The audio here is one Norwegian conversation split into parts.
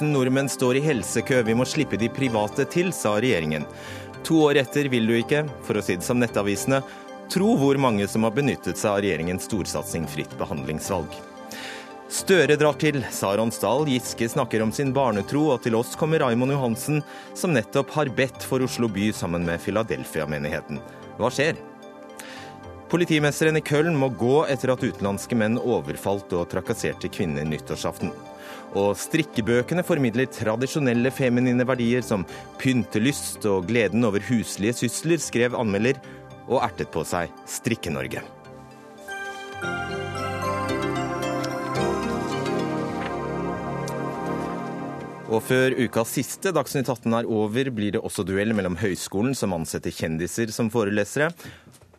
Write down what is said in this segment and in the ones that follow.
000 nordmenn står i helsekø, vi må slippe de private til, sa regjeringen. To år etter vil du ikke, for å si det som nettavisene, tro hvor mange som har benyttet seg av regjeringens storsatsing fritt behandlingsvalg. Støre drar til, sa Ronsdal. Giske snakker om sin barnetro, og til oss kommer Raimond Johansen, som nettopp har bedt for Oslo by sammen med Philadelphia-menigheten. Hva skjer? Politimesteren i Köln må gå etter at utenlandske menn overfalt og trakasserte kvinner nyttårsaften. Og strikkebøkene formidler tradisjonelle feminine verdier som pyntelyst og gleden over huslige sysler, skrev anmelder, og ertet på seg Strikke-Norge. Og før ukas siste Dagsnytt 18 er over, blir det også duell mellom høyskolen, som ansetter kjendiser som forelesere,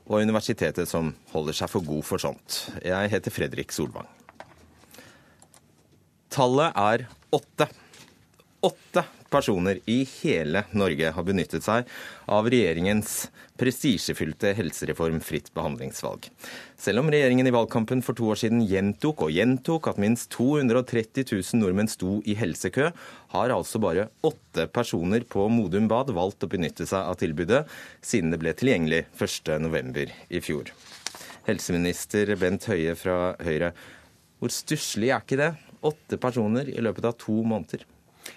og universitetet, som holder seg for god for sånt. Jeg heter Fredrik Solvang. Tallet er åtte. Åtte personer i hele Norge har benyttet seg av regjeringens prestisjefylte helsereform fritt behandlingsvalg. Selv om regjeringen i valgkampen for to år siden gjentok og gjentok at minst 230 000 nordmenn sto i helsekø, har altså bare åtte personer på Modum Bad valgt å benytte seg av tilbudet, siden det ble tilgjengelig 1.11. i fjor. Helseminister Bent Høie fra Høyre, hvor stusslig er ikke det? Åtte personer i løpet av to måneder.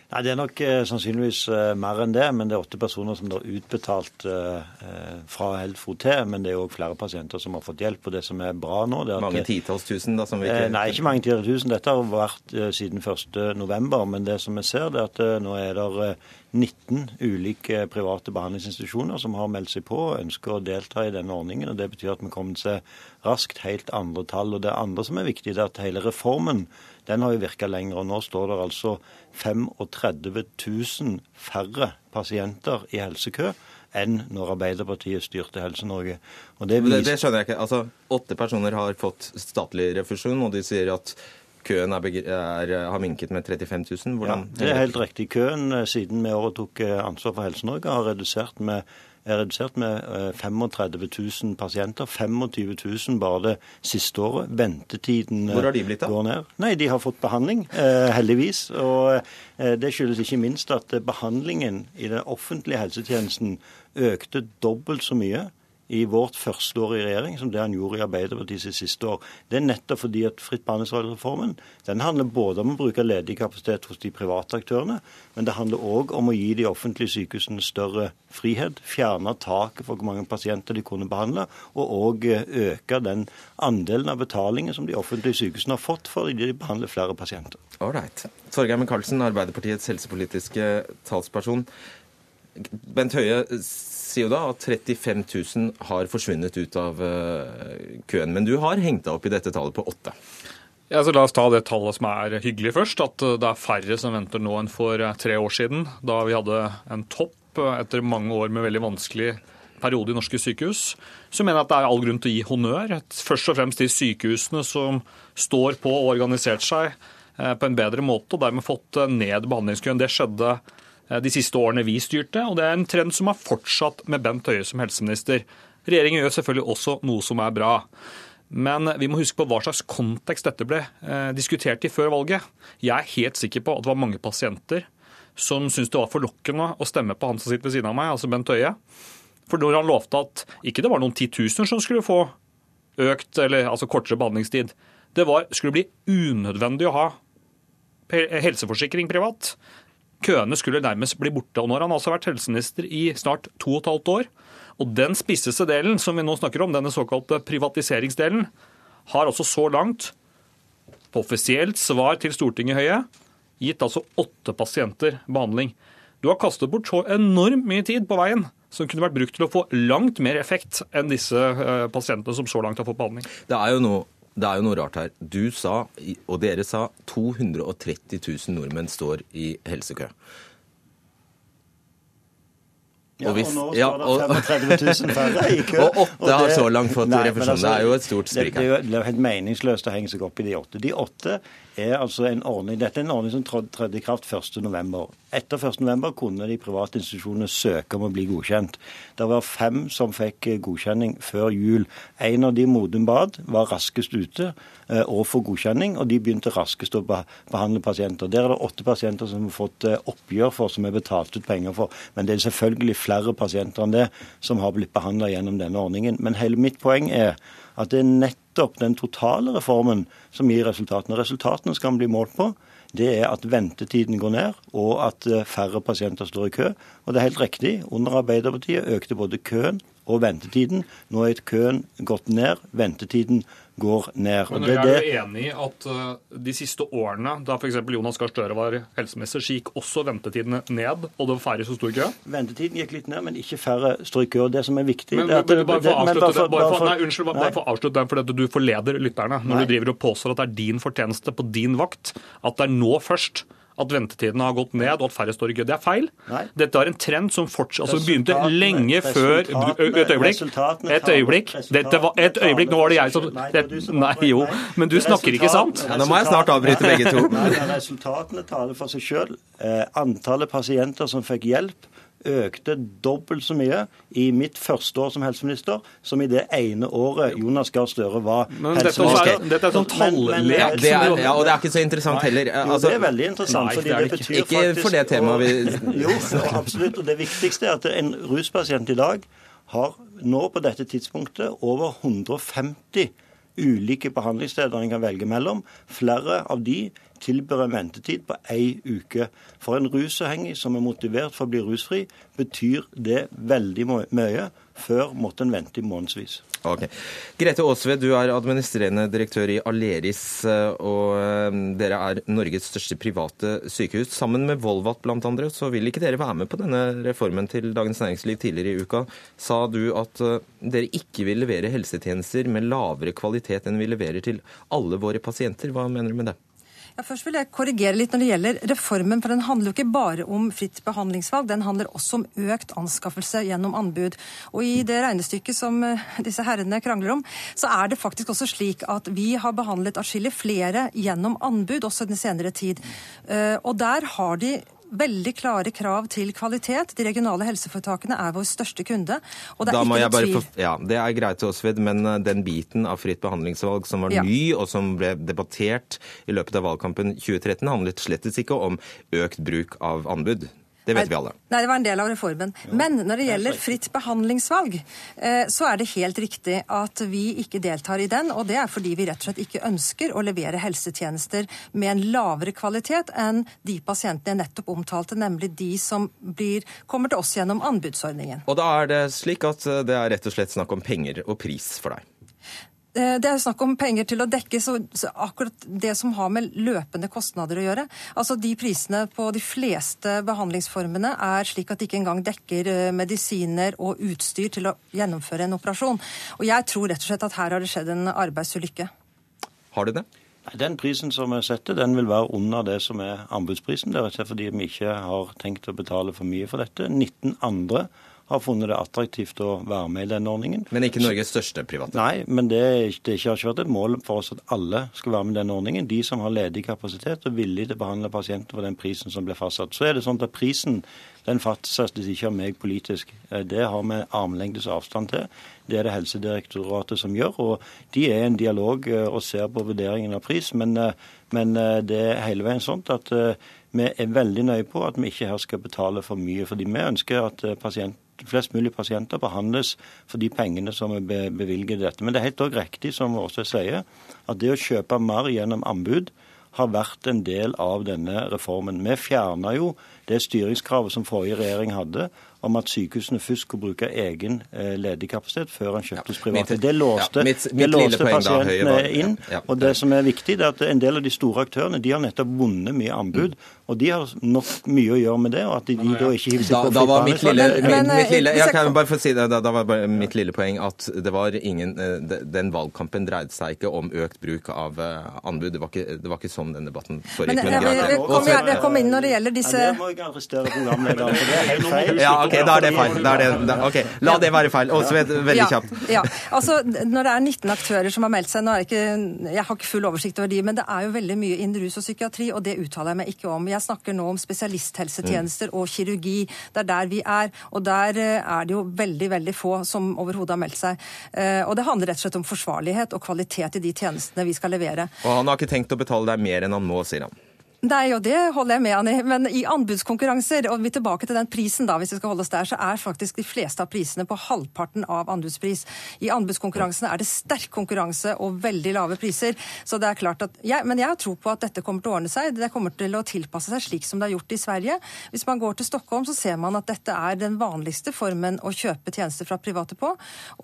Nei, Det er nok eh, sannsynligvis eh, mer enn det, men det er åtte personer som er utbetalt eh, eh, fra Helfo til. Men det er òg flere pasienter som har fått hjelp. og det som er bra nå... Er mange titalls tusen, da? som vi ikke... Eh, nei, ikke mange titalls tusen. Dette har vært eh, siden 1.11. Men det som vi ser, det er at nå er det 19 ulike private behandlingsinstitusjoner som har meldt seg på og ønsker å delta i denne ordningen. og Det betyr at vi kommer til raskt helt andre tall. og Det andre som er viktig, det er at hele reformen den har jo virka lenger. og Nå står det altså 35 000 færre pasienter i helsekø enn når Arbeiderpartiet styrte Helse-Norge. Det, viser... det, det, skjønner jeg ikke. Altså, Åtte personer har fått statlig refusjon, og de sier at køen er, er, har minket med 35 000. Hvordan... Ja, det er helt riktig. Køen eh, siden vi overtok eh, ansvar for Helse-Norge har redusert med er redusert med 35 eh, 000 pasienter. 25 000 bare det siste året. Ventetiden Hvor har de blitt, da? går ned. Nei, De har fått behandling, heldigvis. Og det skyldes ikke minst at behandlingen i den offentlige helsetjenesten økte dobbelt så mye i vårt første år i regjering som det han gjorde i Arbeiderpartiet sitt siste år. Det er nettopp fordi at fritt behandlingsvalg-reformen den handler både om å bruke ledig kapasitet hos de private aktørene, men det handler òg om å gi de offentlige sykehusene større frihet, fjerne taket for hvor mange pasienter de kunne behandle, og òg øke den andelen av betalingen som de offentlige sykehusene har fått fordi de behandler flere pasienter. Ålreit. Torgeir Micaelsen, Arbeiderpartiets helsepolitiske talsperson. Bent Høie sier jo da at 35 000 har forsvunnet ut av eh, køen. Men du har hengt deg opp i dette tallet på åtte. Ja, så La oss ta det tallet som er hyggelig først. At eh, det er færre som venter nå enn for eh, tre år siden, da vi hadde en topp etter mange år med veldig vanskelig periode i norske sykehus. Så mener jeg at det er all grunn til å gi honnør. Først og fremst de sykehusene som står på og organisert seg på en bedre måte, og dermed fått ned behandlingskøen. Det skjedde de siste årene vi styrte, og det er en trend som har fortsatt med Bent Høie som helseminister. Regjeringen gjør selvfølgelig også noe som er bra. Men vi må huske på hva slags kontekst dette ble eh, diskutert i før valget. Jeg er helt sikker på at det var mange pasienter som syntes det var forlokkende å stemme på han som sitter ved siden av meg, altså Bent Høie. For når han lovte at ikke det var noen titusener som skulle få økt, eller altså kortere behandlingstid, det var, skulle bli unødvendig å ha helseforsikring privat. Køene skulle nærmest bli borte. og Nå har han altså vært helseminister i snart to og et halvt år. Og den spisseste delen som vi nå snakker om, denne såkalte privatiseringsdelen, har altså så langt, på offisielt svar til Stortinget Høie, gitt altså åtte pasienter behandling. Du har kastet bort så enormt mye tid på veien som kunne vært brukt til å få langt mer effekt enn disse eh, pasientene som så langt har fått behandling. Det er jo noe det er jo noe rart her. Du sa, og dere sa, 230 000 nordmenn står i helsekø. Ja, og, hvis, og nå står det 35 000 færre i kø. Og åtte har så langt fått refusjon. Altså, det er jo et stort sprik her. Det, det, er jo helt meningsløst å henge seg opp i de åtte. De åtte er altså en ordning Dette er en ordning som trådte i kraft 1.11. Etter 1.11 kunne de private institusjonene søke om å bli godkjent. Det var fem som fikk godkjenning før jul. En av de Modum Bad var raskest ute eh, og få godkjenning, og de begynte raskest å behandle pasienter. Der er det åtte pasienter som har fått eh, oppgjør for, som er betalt ut penger for. Men det er selvfølgelig flere pasienter enn det som har blitt behandla gjennom denne ordningen. Men hele mitt poeng er at det er nettopp den totale reformen som gir resultatene. Resultatene skal man bli målt på. Det er at ventetiden går ned, og at eh, færre pasienter står i kø. Og det er helt riktig, under Arbeiderpartiet økte både køen og ventetiden. Nå er køen gått ned, ventetiden går ned. Men er du enig i at uh, de siste årene, da f.eks. Jonas Gahr Støre var helsemester, så gikk også ventetidene ned, og det var færre som sto i kø? Ventetiden gikk litt ned, men ikke færre sto i kø. og Det som er viktig men, er bare for å avslutte den, for du forleder lytterne når nei. du driver og påstår at det er din fortjeneste på din vakt at det er nå først at ventetidene har gått ned og at færre står i kø. Det er feil. Nei. Dette er en trend som fortsatt, altså begynte lenge før Et øyeblikk. Et øyeblikk. Dette var, et øyeblikk, nå var det jeg som det, Nei, jo, men du snakker ikke sant? Nå må jeg snart avbryte begge to. Resultatene taler for seg sjøl. Eh, antallet pasienter som fikk hjelp økte dobbelt så mye i mitt første år som helseminister som i det ene året Jonas Gahr Støre var men helseminister. Dette er, dette er sånn tallek. Ja, og det er ikke så interessant heller. Altså, jo, det er veldig interessant. Nei, fordi det, det betyr ikke faktisk, for det temaet vi Jo, absolutt. Og det viktigste er at en ruspasient i dag har nå på dette tidspunktet over 150 ulike behandlingssteder en kan velge mellom. Flere av de tilbyr en ventetid på én uke. For en rusavhengig som er motivert for å bli rusfri, betyr det veldig mye. Før måtte en vente i månedsvis. Okay. Grete Aasved, du er administrerende direktør i Aleris, eh, og eh, dere er Norges største private sykehus. Sammen med Volvat blant andre, så vil ikke dere være med på denne reformen til Dagens Næringsliv tidligere i uka. Sa du at eh, dere ikke vil levere helsetjenester med lavere kvalitet enn vi leverer til alle våre pasienter. Hva mener du med det? Først vil jeg korrigere litt når det gjelder reformen, for den handler jo ikke bare om fritt behandlingsvalg, den handler også om økt anskaffelse gjennom anbud. Og i det regnestykket som eh, disse herrene krangler om, så er det faktisk også slik at vi har behandlet atskillig flere gjennom anbud også den senere tid. Eh, og der har de veldig klare krav til kvalitet. De regionale helseforetakene er vår største kunde. og Det er da jeg bare få, ja, Det er greit, Åsved, men eh, den biten av fritt behandlingsvalg som var ja. ny, og som ble debattert i løpet av valgkampen 2013, handlet slett ikke om økt bruk av anbud. Det vet vi alle. Nei, det var en del av reformen. Men når det gjelder fritt behandlingsvalg, eh, så er det helt riktig at vi ikke deltar i den. Og det er fordi vi rett og slett ikke ønsker å levere helsetjenester med en lavere kvalitet enn de pasientene jeg nettopp omtalte, nemlig de som blir, kommer til oss gjennom anbudsordningen. Og da er det slik at det er rett og slett snakk om penger og pris for deg? Eh, det er snakk om penger til å dekke så, så akkurat det som har med løpende kostnader å gjøre. Altså De prisene på de fleste behandlingsformene er slik at de ikke engang dekker eh, medisiner og utstyr til å gjennomføre en operasjon. Og Jeg tror rett og slett at her har det skjedd en arbeidsulykke. Har det det? Den prisen som vi setter, den vil være under det som er anbudsprisen. Det er rett og slett fordi vi ikke har tenkt å betale for mye for dette. 19 andre har funnet det attraktivt å være med i denne ordningen. Men ikke Norges største private? Nei, men det, det har ikke vært et mål for oss at alle skal være med i denne ordningen. De som har ledig kapasitet og villig til å behandle pasienter for den prisen som ble fastsatt. Så er det sånn at prisen den fastsettes ikke av meg politisk. Eh, det har vi armlengdes avstand til. Det er det Helsedirektoratet som gjør. og De er i en dialog eh, og ser på vurderingen av pris. Men, eh, men det er hele veien sånn at vi er veldig nøye på at vi ikke her skal betale for mye. fordi vi ønsker at pasient flest mulig pasienter behandles for de pengene som er bevilget dette. Men det er helt også riktig, som også sier, at det å kjøpe mer gjennom anbud har vært en del av denne reformen. Vi fjerna jo det styringskravet som forrige regjering hadde, om at sykehusene først skulle bruke egen eh, ledig kapasitet før han kjøptes private. Det låste, ja, mitt, mitt det låste pasientene da, inn. Ja, og det som er viktig, det er at en del av de store aktørene de har nettopp vunnet mye anbud. Og de har nok mye å gjøre med det, og at de, de da ikke hiver seg på da, da var mitt lille, min, mitt lille jeg kan bare få si det, da, da var bare mitt lille poeng at det var ingen, eh, den valgkampen dreide seg ikke om økt bruk av eh, anbud. Det var ikke, det var ikke sånn den debatten foregikk. Men, men, men, kom, kom inn når det gjelder disse ja, Det må jeg arrestere programlederen for. Det er helt feil. Ja, Ok, da er det feil. Da er det, da, okay. La det være feil. Åsved, veldig kjapt. Ja, altså Når det er 19 aktører som har meldt seg, nå er ikke, jeg har ikke full oversikt over de, men det er jo veldig mye innen rus og psykiatri, og det uttaler jeg meg ikke om. Jeg snakker nå om spesialisthelsetjenester og kirurgi. Det er der vi er. Og der eh, er det jo veldig, veldig få som overhodet har meldt seg. Eh, og det handler rett og slett om forsvarlighet og kvalitet i de tjenestene vi skal levere. Og han har ikke tenkt å betale deg mer enn han må, sier han. Nei, og det holder jeg med i. Men i anbudskonkurranser, og vi er tilbake til den prisen da, hvis vi skal holde oss der, så er faktisk de fleste av prisene på halvparten av anbudspris. I anbudskonkurransene er det sterk konkurranse og veldig lave priser. Så det er klart at, ja, Men jeg har tro på at dette kommer til å ordne seg. Det kommer til å tilpasse seg slik som det er gjort i Sverige. Hvis man går til Stockholm, så ser man at dette er den vanligste formen å kjøpe tjenester fra private på.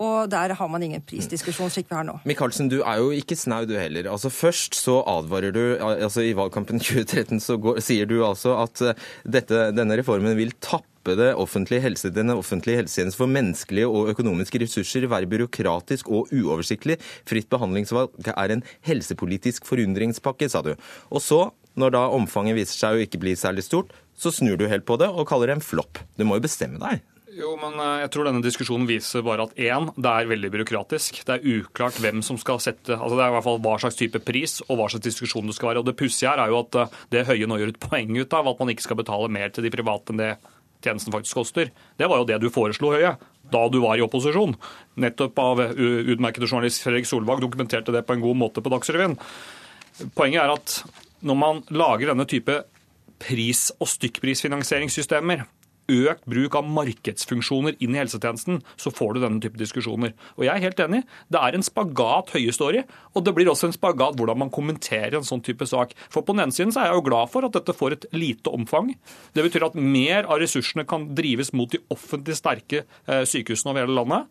Og der har man ingen prisdiskusjon slik vi har nå. Michaelsen, du er jo ikke snau du heller. Altså Først så advarer du altså i valgkampen 20 2013 så går, sier du altså at eh, dette, denne reformen vil tappe det offentlige helse, denne offentlige helsetjenesten for menneskelige og økonomiske ressurser, være byråkratisk og uoversiktlig. Fritt behandlingsvalg er en helsepolitisk forundringspakke, sa du. Og så, når da omfanget viser seg å ikke bli særlig stort, så snur du helt på det og kaller det en flopp. Du må jo bestemme deg. Jo, men eh, jeg tror denne diskusjonen viser bare at én, det er veldig byråkratisk. Det er uklart hvem som skal sette altså Det er i hvert fall hva slags type pris og hva slags diskusjon det skal være. Og Det pussige her er jo at eh, det Høie nå gjør et poeng ut av, at man ikke skal betale mer til de private enn det tjenesten faktisk koster. Det var jo det du foreslo, Høie, da du var i opposisjon. Nettopp av utmerkede journalist Fredrik Solvang dokumenterte det på en god måte på Dagsrevyen. Poenget er at når man lager denne type pris- og stykkprisfinansieringssystemer, økt bruk av markedsfunksjoner inn i helsetjenesten, så får du denne type diskusjoner. Og jeg er helt enig. Det er en spagat Høie står i, og det blir også en spagat hvordan man kommenterer en sånn type sak. For på den ene siden så er jeg jo glad for at dette får et lite omfang. Det betyr at mer av ressursene kan drives mot de offentlig sterke eh, sykehusene over hele landet.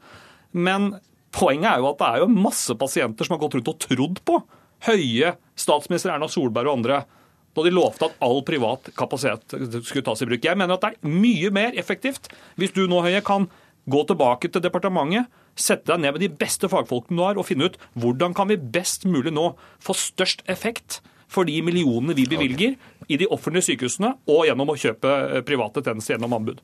Men poenget er jo at det er jo masse pasienter som har gått rundt og trodd på Høie, statsminister Erna Solberg og andre da de lovte at all privat kapasitet skulle tas i bruk. Jeg mener at det er mye mer effektivt hvis du nå, Høie, kan gå tilbake til departementet, sette deg ned med de beste fagfolkene du har, og finne ut hvordan kan vi best mulig nå få størst effekt for de millionene vi bevilger i de offentlige sykehusene, og gjennom å kjøpe private tjenester gjennom anbud.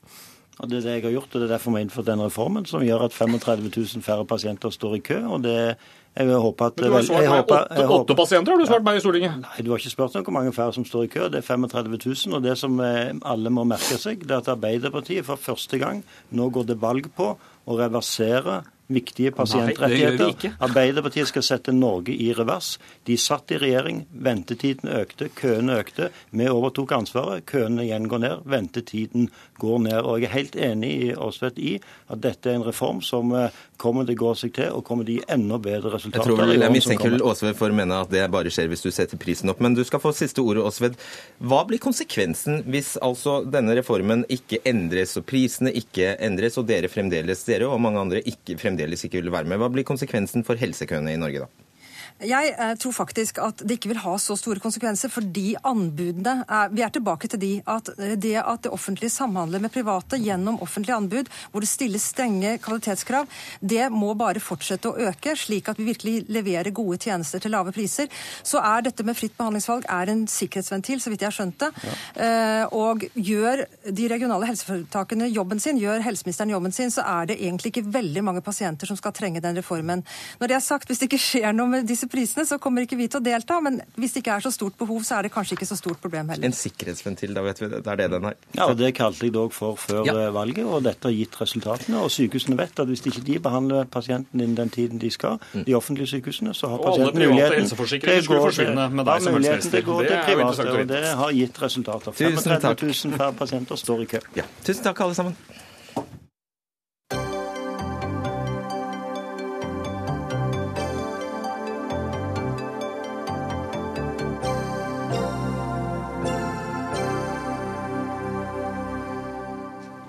Og Det er det jeg har gjort, og det er derfor vi har innført den reformen, som gjør at 35 000 færre pasienter står i kø. og det jeg håper at... Men du har svart meg åtte, åtte pasienter har du svart meg i Stortinget. Nei, du har ikke spurt om hvor mange færre som står i kø. Det er 35 000. Og det som eh, alle må merke seg, det er at Arbeiderpartiet for første gang nå går til valg på å reversere viktige pasientrettigheter. Arbeiderpartiet skal sette Norge i revers. De satt i regjering, ventetiden økte, køene økte. Vi overtok ansvaret, køene igjen går ned, ventetiden går ned. Og jeg er helt enig i i at dette er en reform som eh, kommer det gå seg til, og kommer det gi enda bedre resultater. Jeg, tror, jeg mistenker Åsved, for å mene at det bare skjer hvis du setter prisen opp. Men du skal få siste ordet, Åsved. Hva blir konsekvensen hvis altså denne reformen ikke endres, og prisene ikke endres, og dere fremdeles, dere og mange andre ikke fremdeles fremdeles ikke vil være med. Hva blir konsekvensen for helsekøene i Norge da? Jeg eh, tror faktisk at det ikke vil ha så store konsekvenser, fordi anbudene er, Vi er tilbake til de at eh, det at det offentlige samhandler med private gjennom offentlige anbud, hvor det stilles strenge kvalitetskrav, det må bare fortsette å øke, slik at vi virkelig leverer gode tjenester til lave priser. Så er dette med fritt behandlingsvalg er en sikkerhetsventil, så vidt jeg har skjønt det. Ja. Eh, og gjør de regionale helseforetakene jobben sin, gjør helseministeren jobben sin, så er det egentlig ikke veldig mange pasienter som skal trenge den reformen. Når det er sagt, hvis det ikke skjer noe med disse prisene, så kommer ikke vi til å delta. Men hvis det ikke er så stort behov, så er det kanskje ikke så stort problem heller. En sikkerhetsventil, da vet vi det. Det er det den er. Ja, og det kalte jeg det òg for før ja. Eh, valget, og dette har gitt resultatene. Og sykehusene vet at hvis ikke de behandler pasienten innen den tiden de skal, mm. de offentlige sykehusene, så har pasienten muligheten til å gå til, muligheten til å gå til private. Og det har gitt resultater. 35 000 færre pasienter står i kø. Ja. Tusen takk, alle sammen.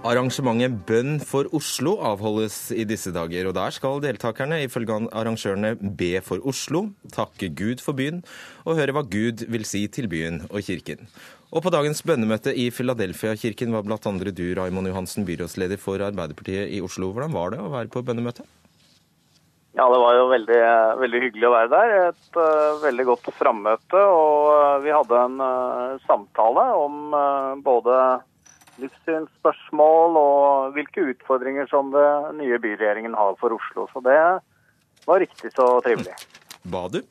Arrangementet Bønn for Oslo avholdes i disse dager, og der skal deltakerne ifølge arrangørene be for Oslo, takke Gud for byen og høre hva Gud vil si til byen og kirken. Og på dagens bønnemøte i Philadelphia-kirken var bl.a. du, Raimond Johansen, byrådsleder for Arbeiderpartiet i Oslo. Hvordan var det å være på bønnemøte? Ja, det var jo veldig, veldig hyggelig å være der. Et uh, veldig godt frammøte. Og uh, vi hadde en uh, samtale om både livssynsspørsmål og hvilke utfordringer som det nye byregjeringen har for Oslo. Så det var riktig så trivelig. Ba du?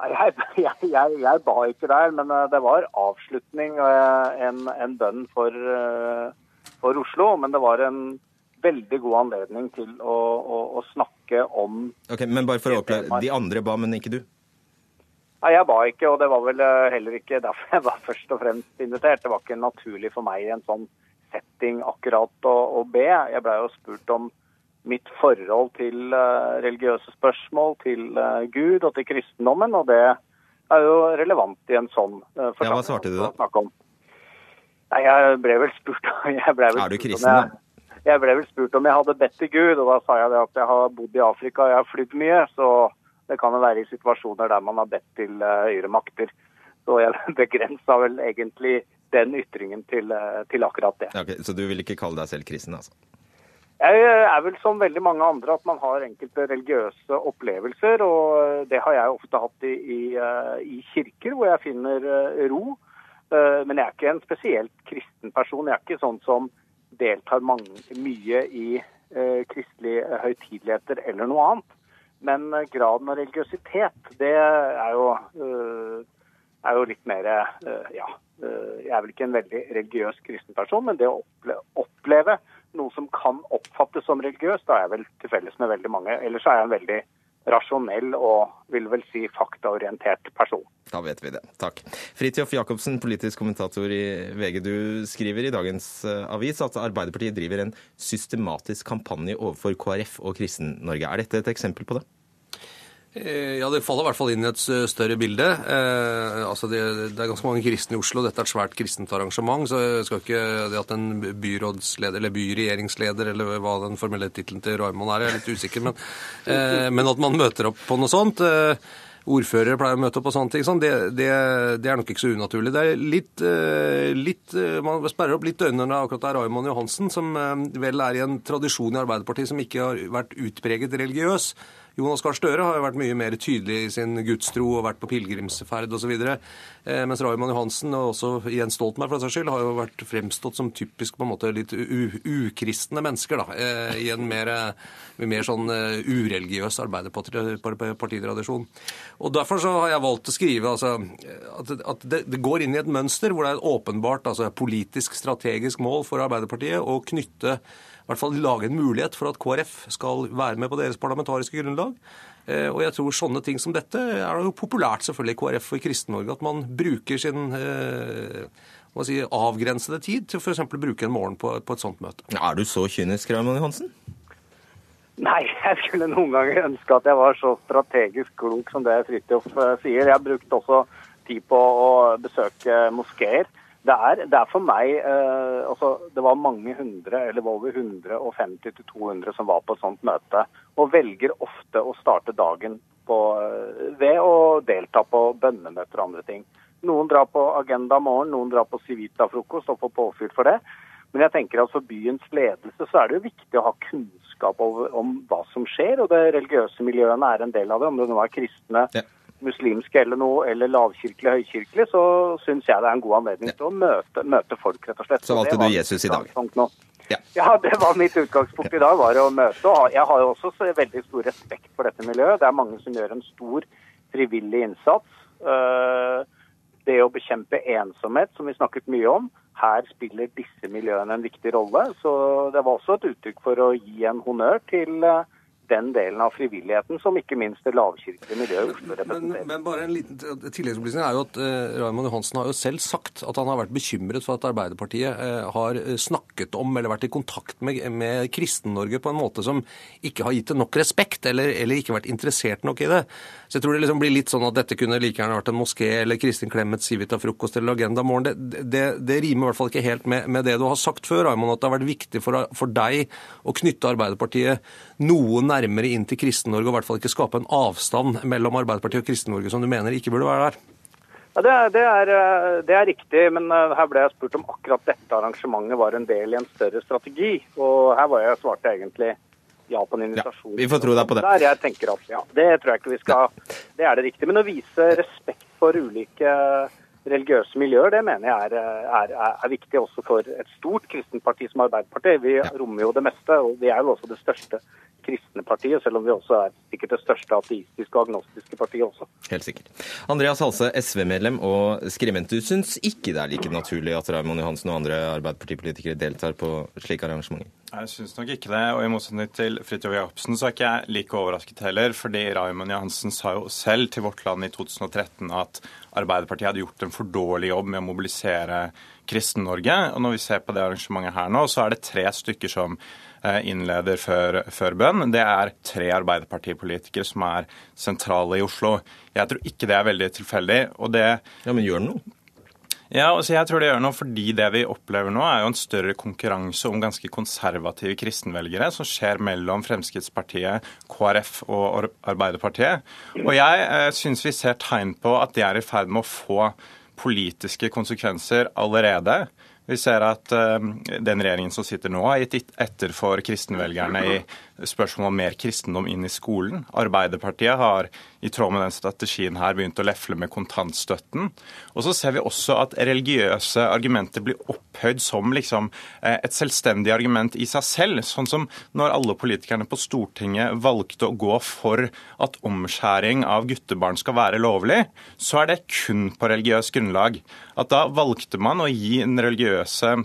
Nei, Jeg, jeg, jeg, jeg ba ikke der, men eh, det var avslutning, og en, en bønn for, eh, for Oslo. Men det var en veldig god anledning til å, å, å snakke om Ok, Men bare for å oppklare, de andre ba, men ikke du? Nei, jeg ba ikke, og det var vel eh, heller ikke derfor jeg var først og fremst invitert. Det var ikke naturlig for meg i en sånn setting akkurat å, å be. Jeg blei jo spurt om mitt forhold til uh, religiøse spørsmål, til uh, Gud og til kristendommen, og det er jo relevant i en sånn uh, Ja, hva svarte du da? Nei, jeg ble vel spurt jeg ble vel Er du kristen, jeg-? Jeg ble vel spurt om jeg hadde bedt til Gud, og da sa jeg det at jeg har bodd i Afrika og jeg har flydd mye. Så det kan jo være i situasjoner der man har bedt til eh, høyere makter. Så jeg begrensa vel egentlig den ytringen til, eh, til akkurat det. Okay, så du vil ikke kalle deg selv kristen, altså? Jeg er vel som veldig mange andre at man har enkelte religiøse opplevelser, og det har jeg ofte hatt i, i, eh, i kirker hvor jeg finner eh, ro. Eh, Men jeg er ikke en spesielt kristen person. Jeg er ikke sånn som deltar mange, mye i eh, kristelige høytideligheter eller noe annet. Men eh, graden av religiøsitet, det er jo, eh, er jo litt mer eh, Ja. Jeg er vel ikke en veldig religiøs kristen person, men det å opple oppleve noe som kan oppfattes som religiøst, da er jeg vel til felles med veldig mange. Ellers er jeg en veldig rasjonell og vil vel si faktaorientert person. Da vet vi det. Takk. Fridtjof Jacobsen, politisk kommentator i VG. Du skriver i dagens eh, avis at Arbeiderpartiet driver en systematisk kampanje overfor KrF og Kristen-Norge. Er dette et eksempel på det? Eh, Ja, det faller i hvert fall inn i et større bilde. Eh, altså det, det er ganske mange kristne i Oslo. Dette er et svært kristent arrangement. Så jeg skal ikke det at en byrådsleder eller byregjeringsleder eller hva den formelle tittelen til Raymond er, jeg er litt usikker, men, eh, men at man møter opp på noe sånt. Eh, Ordførere pleier å møte opp på sånne ting. Sånn, det, det, det er nok ikke så unaturlig. Det er litt, eh, litt eh, Man sperrer opp litt øynene når akkurat det er Raymond Johansen, som vel er i en tradisjon i Arbeiderpartiet som ikke har vært utpreget religiøs. Jonas Gahr Støre har jo vært mye mer tydelig i sin gudstro og vært på pilegrimsferd osv. Eh, mens Raymond Johansen og også Jens Stoltenberg for saks skyld har jo vært fremstått som typisk på en måte litt ukristne mennesker. da, eh, I en mer, eh, mer sånn ureligiøs arbeiderpartitradisjon. Og Derfor så har jeg valgt å skrive altså, at, at det, det går inn i et mønster hvor det er et åpenbart altså, politisk strategisk mål for Arbeiderpartiet å knytte hvert fall lage en mulighet for at KrF skal være med på deres parlamentariske grunnlag. Eh, Og jeg tror sånne ting som dette er jo populært selvfølgelig i KrF og i Kristen-Norge. At man bruker sin eh, hva si, avgrensede tid til f.eks. å bruke en morgen på, på et sånt møte. Er du så kynisk, Raymond Johansen? Nei, jeg skulle noen ganger ønske at jeg var så strategisk klok som det Fridtjof eh, sier. Jeg brukte også tid på å besøke moskeer. Det er, det er for meg eh, altså, Det var mange hundre, eller over 150-200 som var på et sånt møte. Og velger ofte å starte dagen på, eh, ved å delta på bønnemøter og andre ting. Noen drar på Agenda morgen, noen drar på Civita-frokost og får påfyll for det. Men jeg tenker at for byens ledelse så er det jo viktig å ha kunnskap om, om hva som skjer, og det religiøse miljøene er en del av det. Om det nå er kristne, Ja. Muslimske eller noe, eller lavkirkelig, høykirkelig, så syns jeg det er en god anledning til å møte, møte folk, rett og slett. Så valgte du Jesus i dag. Ja. Ja, det var mitt utgangspunkt i dag, var å møte. Og jeg har jo også så veldig stor respekt for dette miljøet. Det er mange som gjør en stor frivillig innsats. Eh, Det å bekjempe ensomhet, som vi snakket mye om, her spiller disse miljøene en viktig rolle. Så det var også et uttrykk for å gi en honnør til eh, den delen av frivilligheten som ikke minst det lavkirkelige miljøet i Oslo Men, representerer. men bare en liten tilleggsopplysning er jo at eh, Raymond Johansen har jo selv sagt at han har vært bekymret for at Arbeiderpartiet eh, har snakket om eller vært i kontakt med, med Kristen-Norge på en måte som ikke har gitt det nok respekt, eller, eller ikke vært interessert nok i det. Så jeg tror det liksom blir litt sånn at dette kunne like gjerne vært en moské eller Kristin Clemet Civita-frokost eller Agenda morgen. Det, det, det rimer i hvert fall ikke helt med, med det du har sagt før, Raymond, at det har vært viktig for, for deg å knytte Arbeiderpartiet noe nærmere inn til Kristen-Norge, og i hvert fall ikke skape en avstand mellom Arbeiderpartiet og Kristen-Norge som du mener ikke burde være der. Ja, det, er, det, er, eh, det er riktig, men eh, her ble jeg spurt om akkurat dette arrangementet var en del i en større strategi. Og her var jeg svarte egentlig ja på en invitasjon. Ja, vi får tro deg på det. Der jeg tenker at ja, Det tror jeg ikke vi skal Det er det riktige. Men å vise respekt for ulike religiøse miljøer, det mener jeg er, er, er, viktig også for et stort kristent parti som Arbeiderpartiet. Vi rommer jo det meste, og vi er jo også det største kristne partiet, selv om vi også er sikkert det største ateistiske og agnostiske partiet også. Helt sikkert. Andreas Halse, SV-medlem og skribent. Du syns ikke det er like naturlig at Raymond Johansen og andre Arbeiderpartipolitikere deltar på slike arrangementer? Jeg syns nok ikke det. Og i motsetning til Fridtjof Jacobsen så er ikke jeg like overrasket heller. fordi Raymond Johansen sa jo selv til Vårt Land i 2013 at Arbeiderpartiet hadde gjort en for dårlig jobb med å mobilisere Kristen-Norge. Og når vi ser på det arrangementet her nå, så er det tre stykker som eh, innleder før, før bønn. Det er tre Arbeiderpartipolitikere som er sentrale i Oslo. Jeg tror ikke det er veldig tilfeldig. og det... Ja, Men gjør det noe? Ja, altså jeg tror det gjør noe fordi det vi opplever nå, er jo en større konkurranse om ganske konservative kristenvelgere som skjer mellom Fremskrittspartiet, KrF og Arbeiderpartiet. Og jeg eh, syns vi ser tegn på at det er i ferd med å få politiske konsekvenser allerede. Vi ser at uh, den regjeringen som sitter nå, har gitt etter for kristenvelgerne i spørsmål om mer kristendom inn i skolen. Arbeiderpartiet har i tråd med den strategien her begynt å lefle med kontantstøtten. Og så ser vi også at religiøse argumenter blir opphøyd som liksom eh, et selvstendig argument i seg selv. Sånn som når alle politikerne på Stortinget valgte å gå for at omskjæring av guttebarn skal være lovlig, så er det kun på religiøst grunnlag. At da valgte man å gi den religiøse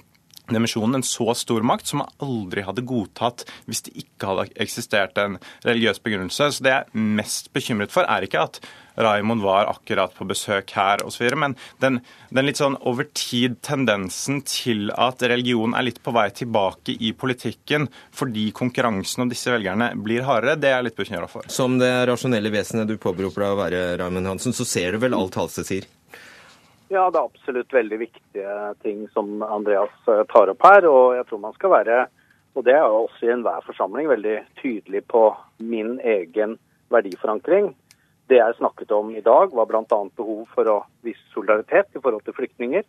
dimensjonen en så stor makt som man aldri hadde godtatt hvis det ikke hadde eksistert en religiøs begrunnelse. Så det jeg er mest bekymret for, er ikke at Raimond var akkurat på besøk her osv., men den, den, litt sånn over tid-tendensen til at religion er litt på vei tilbake i politikken fordi konkurransen om disse velgerne blir hardere, det er jeg litt bekymra for. Som det rasjonelle vesenet du påberoper deg å være, Raymond Hansen, så ser du vel alt Halse sier? Ja, det er absolutt veldig viktige ting som Andreas eh, tar opp her. Og jeg tror man skal være, og det er jo også i enhver forsamling, veldig tydelig på min egen verdiforankring. Det jeg snakket om i dag, var bl.a. behov for å vise solidaritet i forhold til flyktninger.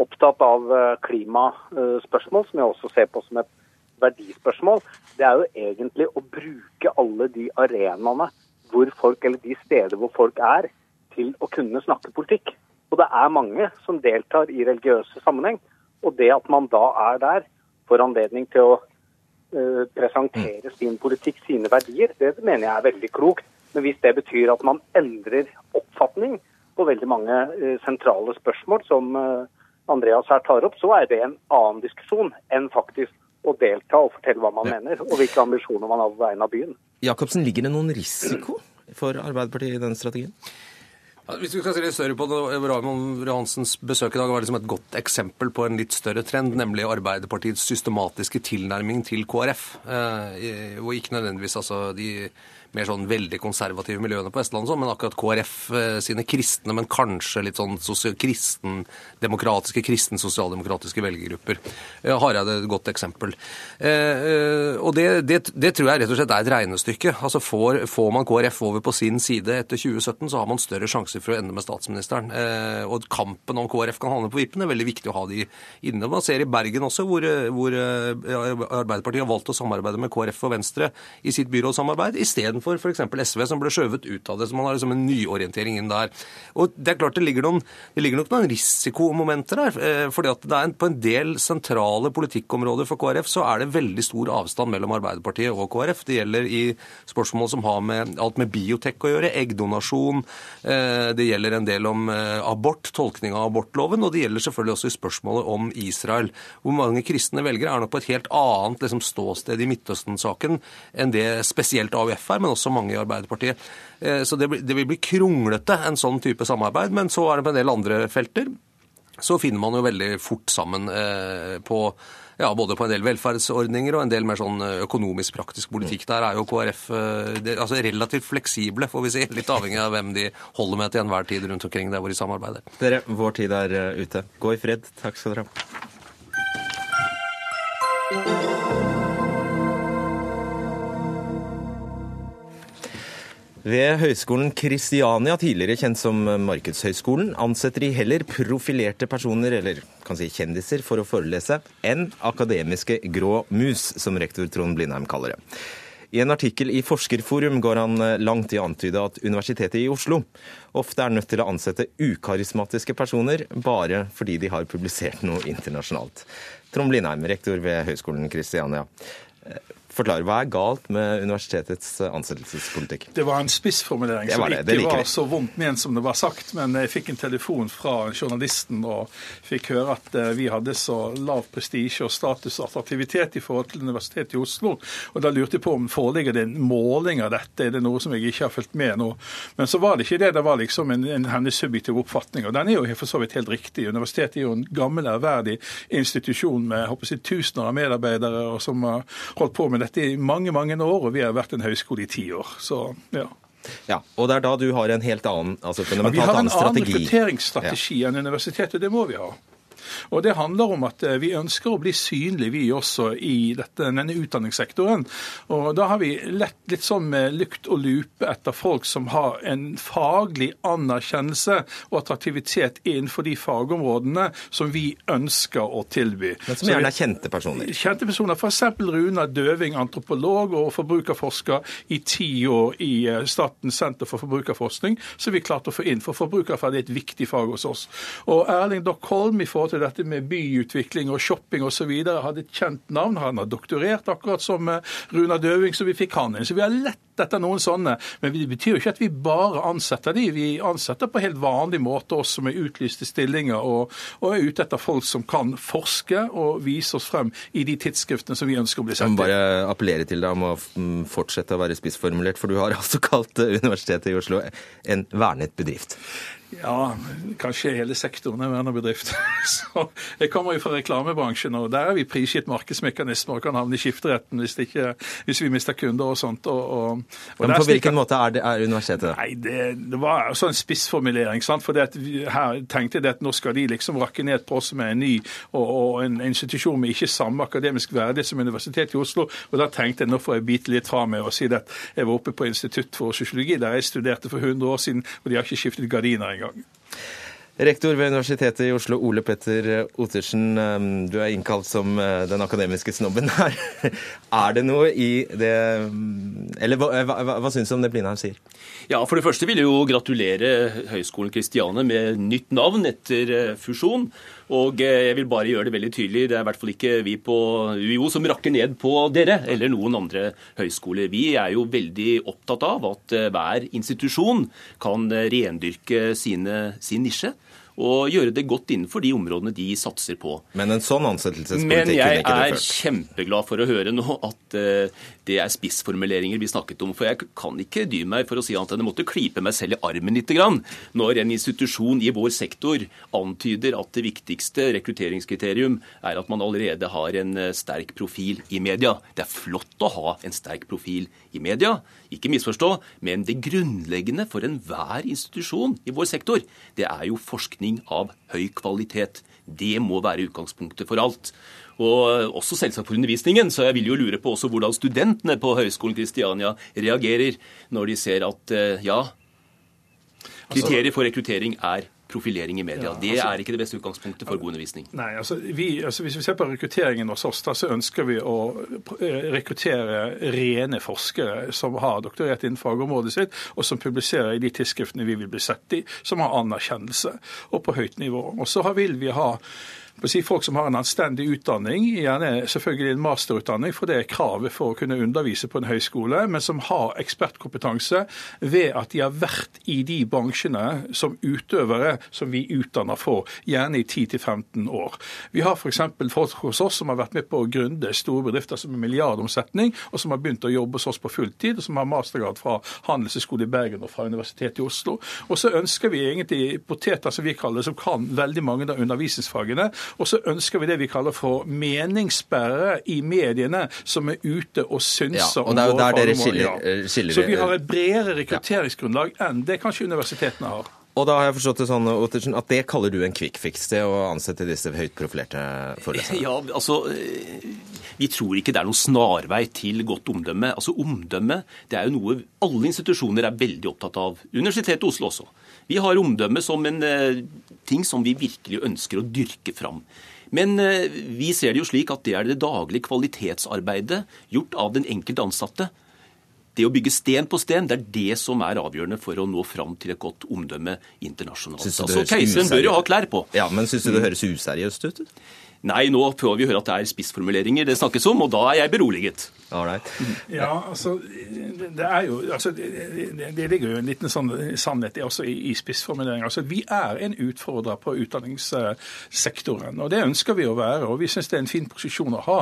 Opptatt av eh, klimaspørsmål, som jeg også ser på som et verdispørsmål. Det er jo egentlig å bruke alle de arenaene hvor folk, eller de steder hvor folk er, til å kunne snakke politikk. Og det er mange som deltar i religiøse sammenheng. Og det at man da er der, får anledning til å uh, presentere mm. sin politikk, sine verdier, det mener jeg er veldig klokt. Men hvis det betyr at man endrer oppfatning på veldig mange uh, sentrale spørsmål som uh, Andreas her tar opp, så er det en annen diskusjon enn faktisk å delta og fortelle hva man ja. mener, og hvilke ambisjoner man har på vegne av byen. Jacobsen, ligger det noen risiko for Arbeiderpartiet i den strategien? Hvis vi skal se litt større på det, Raymond Johansens besøk i dag var liksom et godt eksempel på en litt større trend, nemlig Arbeiderpartiets systematiske tilnærming til KrF. Eh, og ikke nødvendigvis altså de mer sånn veldig konservative miljøene på Vestlandet, sånn, men akkurat KrF eh, sine kristne, men kanskje litt sånn kristendemokratiske, kristen-sosialdemokratiske velgergrupper. Eh, Hareide er et godt eksempel. Eh, og det, det, det, tror jeg rett og slett er et regnestykke. Altså får, får, man KrF over på sin side etter 2017, så har man større sjanser for å ende med statsministeren. Og kampen om KrF kan havne på vippen, er veldig viktig å ha de inne. Man ser i Bergen også, hvor, hvor Arbeiderpartiet har valgt å samarbeide med KrF og Venstre i sitt byrådssamarbeid, isteden istedenfor f.eks. SV, som ble skjøvet ut av det. Så man har liksom en nyorientering inn der. Og det er klart det ligger, noen, det ligger nok noen risikomomenter der. Eh, fordi at er på en del sentrale politikkområder for KrF så er det veldig stor avstand mellom Arbeiderpartiet og KrF. Det gjelder i spørsmål som har med alt med biotek å gjøre, eggdonasjon. Eh, det gjelder en del om eh, abort, tolkning av abortloven, og det gjelder selvfølgelig også i spørsmålet om Israel. Hvor mange kristne velgere er nok på et helt annet liksom, ståsted i Midtøsten-saken enn det spesielt AUF er, men også mange i Arbeiderpartiet. Eh, så det, vil bli kronglete, en sånn type samarbeid. Men så er det på en del andre felter. Så finner man jo veldig fort sammen eh, på ja, både på en del velferdsordninger og en del mer sånn eh, økonomisk praktisk politikk. Der er jo KrF altså relativt fleksible, får vi si. Litt avhengig av hvem de holder med til enhver tid rundt omkring der hvor de samarbeider. Dere, vår tid er ute. Gå i fred. Takk skal dere ha. Ved Høgskolen Kristiania, tidligere kjent som Markedshøgskolen, ansetter de heller profilerte personer, eller kan si kjendiser, for å forelese, enn akademiske grå mus, som rektor Trond Blindheim kaller det. I en artikkel i Forskerforum går han eh, langt i å antyde at Universitetet i Oslo ofte er nødt til å ansette ukarismatiske personer bare fordi de har publisert noe internasjonalt. Trond Blindheim, rektor ved Høgskolen Kristiania. Forklar, Hva er galt med universitetets ansettelsespolitikk? Det var en spissformulering Det som var det, det ikke var så vondt ment som det var sagt. Men jeg fikk en telefon fra journalisten og fikk høre at eh, vi hadde så lav prestisje og status og attraktivitet i forhold til Universitetet i Oslo. Og Da lurte jeg på om foreligger det en måling av dette. Er det noe som jeg ikke har fulgt med nå? Men så var det ikke det. Det var liksom en, en hennes subjektive oppfatning. Og den er jo for så vidt helt riktig. Universitetet er jo en gammel, ærverdig institusjon med jeg håper tusener av medarbeidere og som har holdt på med dette i mange, mange år. Og vi har vært en høyskole i ti år. Så ja. Ja, Og det er da du har en helt annen, altså Ja, vi har en annen annen strategi. rekrutteringsstrategi enn universitetet. Det må vi ha. Og Det handler om at eh, vi ønsker å bli synlige, vi også, i dette, denne utdanningssektoren. Og Da har vi lett litt sånn med lukt og lupe etter folk som har en faglig anerkjennelse og attraktivitet innenfor de fagområdene som vi ønsker å tilby. Men som gjerne er kjente personer. Kjente personer, f.eks. Runa Døving, antropolog og forbrukerforsker i ti år i eh, Statens senter for forbrukerforskning, som vi klarte å få inn. For forbrukerferd er et viktig fag hos oss. Og Erling Dockholm i forhold til dette med byutvikling og shopping osv. hadde et kjent navn. Han har doktorert akkurat som eh, Runa Døving, så vi fikk han inn. Så vi har lett etter noen sånne. Men det betyr jo ikke at vi bare ansetter de. Vi ansetter på helt vanlig måte oss som er utlyste stillinger, og, og er ute etter folk som kan forske og vise oss frem i de tidsskriftene som vi ønsker å bli Jeg må bare appellere til deg om å mm, fortsette å være spissformulert, for du har altså kalt eh, Universitetet i Oslo en vernet bedrift. Ja, kanskje hele sektoren er vernerbedrift. Så jeg kommer jo fra reklamebransjen, og der er vi prisgitt markedsmekanismer og kan havne i skifteretten hvis, det ikke, hvis vi mister kunder og sånt. Og, og, og Men på hvilken måte er, det, er universitetet? Nei, det, det var også en spissformulering. sant? For her tenkte jeg at nå skal de liksom rakke ned på oss med en ny og, og en institusjon med ikke samme akademisk verdighet som Universitetet i Oslo. Og da tenkte jeg nå får jeg bite litt fra meg og si at jeg var oppe på Institutt for sosiologi, der jeg studerte for 100 år siden, og de har ikke skiftet gardiner engang. Rektor ved Universitetet i Oslo, Ole Petter Ottersen. eh, Du er innkalt som eh, den akademiske snobben her. Er det noe i det mm, Eller hva, hva, hva, hva syns du om det Blindheim sier? Ja, For det første vil jeg jo gratulere Høgskolen Kristiane med nytt navn etter eh, fusjon. Og eh, jeg vil bare gjøre det veldig tydelig, det er i hvert fall ikke vi på UiO som rakker ned på dere eller noen andre høyskoler. Vi er jo veldig opptatt av at eh, hver institusjon kan eh, rendyrke sine, sin nisje. Og gjøre det godt innenfor de områdene de satser på. Men en sånn ansettelsespolitikk Men jeg er kjempeglad for å høre nå at det er spissformuleringer vi snakket om. For jeg kan ikke dy meg for å si enn jeg måtte klype meg selv i armen litt grann, når en institusjon i vår sektor antyder at det viktigste rekrutteringskriterium er at man allerede har en eh, sterk profil i media. Det er flott å ha en sterk profil i media, ikke misforstå, men det grunnleggende for enhver institusjon i vår sektor, det er jo forskning av høy kvalitet. Det må være utgangspunktet for alt. Og også selvsagt for undervisningen, så jeg vil jo lure på også hvordan studentene på Høgskolen Kristiania reagerer når de ser at eh, ja, kriteriet for rekruttering er profilering i media. Det er ikke det beste utgangspunktet for god undervisning. Nei, altså, vi, altså Hvis vi ser på rekrutteringen hos oss, da, så ønsker vi å eh, rekruttere rene forskere som har doktorert innen fagområdet sitt, og som publiserer i de tidsskriftene vi vil bli sett i, som har anerkjennelse og på høyt nivå. Og så vil vi ha si, folk som har en anstendig utdanning, gjerne selvfølgelig en masterutdanning, for det er kravet for å kunne undervise på en høyskole, men som har ekspertkompetanse ved at de har vært i de bransjene som utøvere som vi utdanner for, gjerne i 10-15 år. Vi har f.eks. folk hos oss som har vært med på å grunde store bedrifter som har milliardomsetning, og som har begynt å jobbe hos oss på fulltid, og som har mastergrad fra Handelshøyskolen i Bergen og fra Universitetet i Oslo. Og så ønsker vi egentlig poteter, som vi kaller det, som kan veldig mange av undervisningsfagene. Og så ønsker vi det vi kaller for meningsbærere i mediene, som er ute og synser Ja, og det er jo om våre der dere skiller- ja. skiller- Så vi har et bredere rekrutteringsgrunnlag enn det kanskje universitetene har. Og da har jeg forstått det sånn, Ottersen, at det kaller du en quick fix, det å ansette disse høyt profilerte foreleserne? Ja, altså eh, Vi tror ikke det er noen snarvei til godt omdømme. Altså Omdømme det er jo noe alle institusjoner er veldig opptatt av. Universitetet i Oslo også. Vi har omdømme som en eh, ting som vi virkelig ønsker å dyrke fram. Men eh, vi ser det jo slik at det er det daglige kvalitetsarbeidet gjort av den enkelte ansatte det å bygge sten på sten, det er det som er avgjørende for å nå fram til et godt omdømme internasjonalt. Altså, Keiseren bør jo ha klær på. Ja, Men syns du det høres useriøst ut? Nei, nå får vi høre at det er spissformuleringer det snakkes om, og da er jeg beroliget. Right. Ja, altså, det er jo, altså, det, det, det ligger jo en liten sånn sannhet også i, i spissformuleringer. Altså, vi er en utfordrer på utdanningssektoren, og det ønsker vi å være. og Vi syns det er en fin posisjon å ha.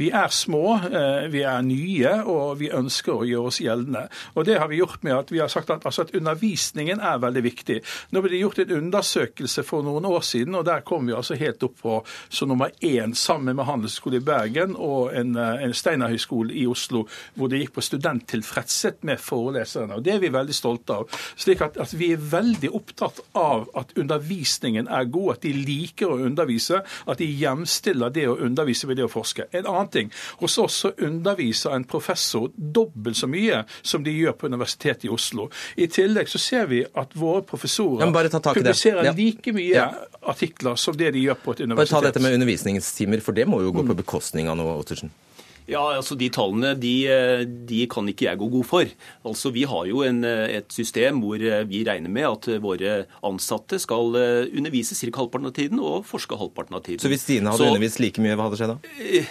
Vi er små, eh, vi er nye, og vi ønsker å gjøre oss gjeldende. Og Det har vi gjort med at vi har sagt at, altså, at undervisningen er veldig viktig. Nå ble det gjort en undersøkelse for noen år siden, og der kom vi altså helt opp på så nummer én sammen med Handelshøyskolen i Bergen og en, eh, en Steinerhøgskole i Oslo, hvor det gikk på studenttilfredshet med foreleserne. og Det er vi veldig stolte av. Slik at, at Vi er veldig opptatt av at undervisningen er god, at de liker å undervise, at de hjemstiller det å undervise ved det å forske. En annen ting, Hos oss så underviser en professor dobbelt så mye som de gjør på Universitetet i Oslo. I tillegg så ser vi at våre professorer publiserer Ja. like mye Ja. artikler som det de gjør på et universitet. Bare ta dette med undervisningstimer, for det må jo gå på bekostning av noe, Ottersen. Ja, altså De tallene de, eh, de kan ikke jeg gå god for. Altså Vi har jo en, eh, et system hvor eh, vi regner med at våre ansatte skal undervise ca. halvparten av tiden og forske halvparten av tiden. Så hvis Stine hadde Så- undervist like mye, hva hadde skjedd da?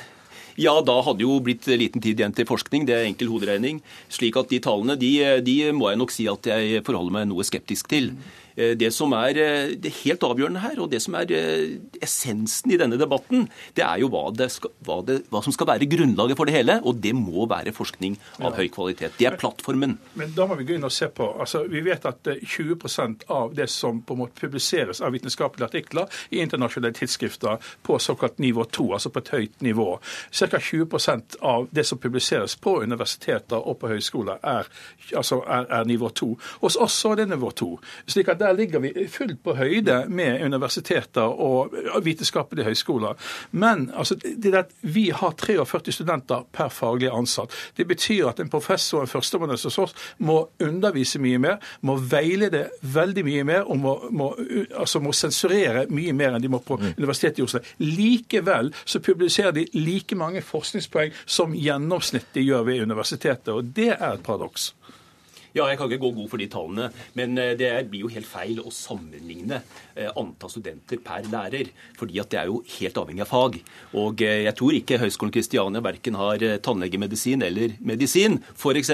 Ja, da hadde jo blitt liten tid igjen til forskning. Det er enkel hoderegning. Slik at de tallene de, de må jeg nok si at jeg forholder meg noe skeptisk til. Eh, Det som er eh, det helt avgjørende her, og det som er eh, essensen i denne debatten, det er jo hva, det skal, hva, det, hva som skal være grunnlaget for det hele. Og det må være forskning av høy kvalitet. Det er plattformen. Men da må vi gå inn og se på, altså Vi vet at eh, 20% av det som på en måte publiseres av vitenskapelige artikler i internasjonale tidsskrifter på såkalt nivå 2, altså på et høyt nivå, ca. 20% av det som publiseres på universiteter og på høyskoler, er, altså er, er nivå 2. Hos oss er det nivå 2. slik at der ligger vi fullt på høyde med universiteter og vitenskapelige høyskoler. Men altså, det at vi har 43 studenter per faglig ansatt. Det betyr at en professor og en førsteamanuensis hos oss må undervise mye mer, må veilede veldig mye mer og må, må, altså må sensurere mye mer enn de må på Universitetet i Oslo. Likevel så publiserer de like mange forskningspoeng som gjennomsnittet gjør ved universitetet, og det er et paradoks. Ja, jeg kan ikke gå god for de tallene, men eh, det blir jo helt feil å sammenligne eh, antall studenter per lærer, fordi at det er jo helt avhengig av fag. Og eh, jeg tror ikke Høgskolen Kristiania verken har tannlegemedisin eller medisin, f.eks.,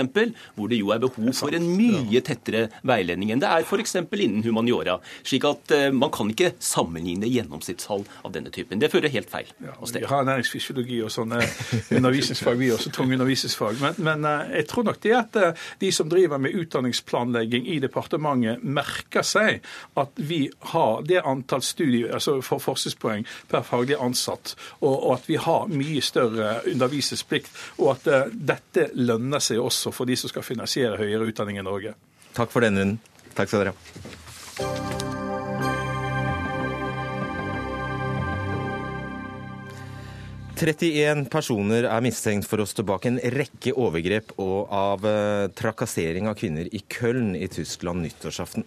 hvor det jo er behov for en mye tettere veiledning enn det er f.eks. innen humaniora. Slik at man kan ikke sammenligne gjennomsnittstall av denne typen. Det fører helt feil Ja, vi har næringsfysiologi og sånne undervisningsfag, vi også, tunge undervisningsfag. Men, men jeg tror nok det at de som driver med utdanningsplanlegging i departementet, merker seg at vi har det antall studier, altså for forskningspoeng per faglig ansatt, og, og at vi har mye større undervisningsplikt, og at uh, dette lønner seg også for de som skal finansiere høyere utdanning i Norge. Takk for den runden. Takk skal dere ha. 31 personer er mistenkt for å stå bak en rekke overgrep og av eh, trakassering av kvinner i Köln i Tyskland nyttårsaften.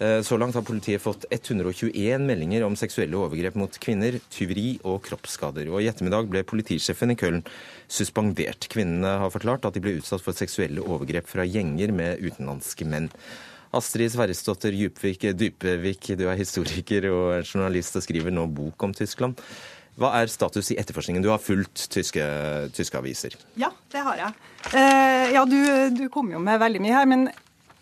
Eh, Så langt har politiet fått 121 meldinger om seksuelle overgrep mot kvinner, tyveri og kroppsskader. Og I ettermiddag ble politisjefen i Köln suspendert. Kvinnene har forklart at de ble utsatt for seksuelle overgrep fra gjenger med utenlandske menn. Astrid Sverresdotter Dypevik, du er historiker og journalist og skriver nå bok om Tyskland. Hva er status i etterforskningen? Du har fulgt tyske, tyske aviser. Ja, det har jeg. Eh, ja, du, du kom jo med veldig mye her, men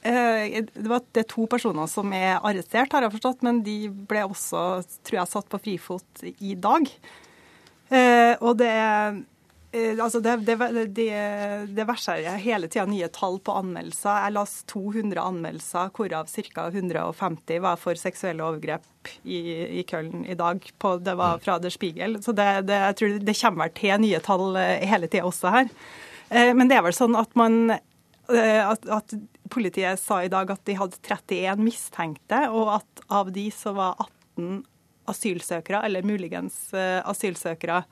eh, det, var, det er to personer som er arrestert, har jeg forstått, men de ble også, tror jeg, satt på frifot i dag. Eh, og det er Altså det, det, det, det verserer hele tida nye tall på anmeldelser. Jeg las 200 anmeldelser, hvorav ca. 150 var for seksuelle overgrep i, i Køln i dag. På, det var fra Der Spiegel. Så det, det, jeg tror det kommer vel til nye tall eh, hele tida også her. Eh, Men det er vel sånn at man eh, at, at Politiet sa i dag at de hadde 31 mistenkte, og at av de så var 18 asylsøkere, eller muligens eh, asylsøkere.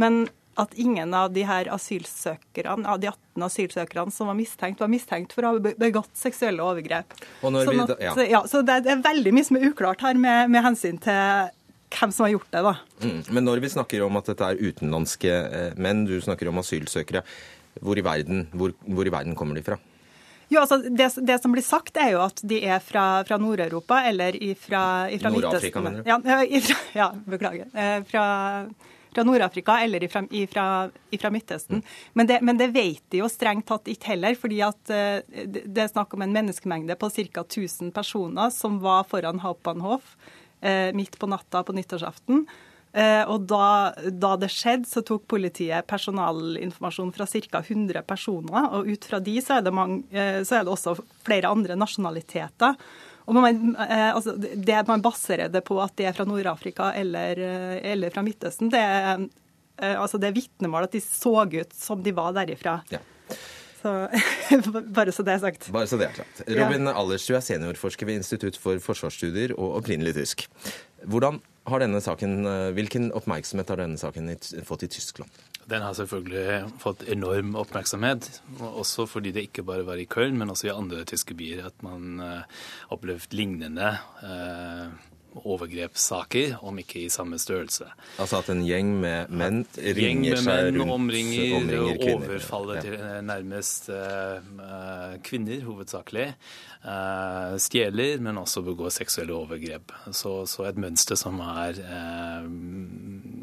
Men at ingen av de her asylsøkerne, av de 18 asylsøkerne som var mistenkt, var mistenkt for å ha begått seksuelle overgrep. Sånn vi at, ja. ja, så det, er veldig mye som er uklart her med, med hensyn til hvem som har gjort det. da. Mm. Men når vi snakker om at dette er utenlandske eh, menn, du snakker om asylsøkere. Hvor i verden, hvor, hvor i verden kommer de fra? Jo, altså det, det, som blir sagt, er jo at de er fra, fra Nord-Europa eller fra, ifra Nord-Afrika, mener du? Ja, ifra, ja, beklager. Eh, fra, fra Nord-Afrika eller ifra, ifra, ifra Midtøsten. Men det, men det, vet de jo strengt tatt ikke heller, fordi at eh, det er snakk om en menneskemengde på ca. 1000 personer som var foran Hauptbahnhof eh, midt på natta på nyttårsaften. Eh, og da, da, det skjedde, så tok politiet personalinformasjon fra ca. 100 personer. Og ut fra de så er det, mange, så er det også flere andre nasjonaliteter. Man, eh, altså, Det man baserer det på at de er fra Nord-Afrika eller, eller, fra Midtøsten, det, altså, det er vitnemål at de så ut som de var derifra. Ja. Så, bare så det er sagt. Bare så det er sagt. Robin ja. Allersrud er seniorforsker ved Institutt for forsvarsstudier og opprinnelig tysk. Hvordan har denne saken, eh, Hvilken oppmerksomhet har denne saken fått i Tyskland? Den har selvfølgelig fått enorm oppmerksomhet, også fordi det ikke bare var i Köln, men også i andre tyske byer at man uh, opplevd lignende uh, overgrepssaker, om ikke i samme størrelse. Altså at en gjeng med menn ringer seg rundt omringer, omringer kvinner? Overfaller til nærmest uh, kvinner, hovedsakelig. Uh, stjeler, men også begår seksuelle overgrep. Så, så et mønster som har uh,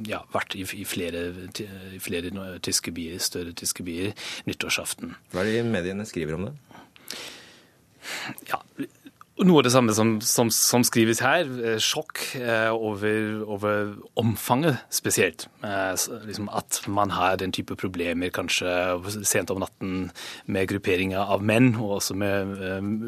ja, vært i, i, flere, i, flere, tyske byer, større tyske byer, nyttårsaften. Hva er det mediene skriver om det? Ja, noe av det samme som, som, som skrives her. Eh, sjokk eh, over, over, omfanget spesielt. Eh, liksom at man har den type problemer kanskje sent om natten med grupperinger av menn, og også med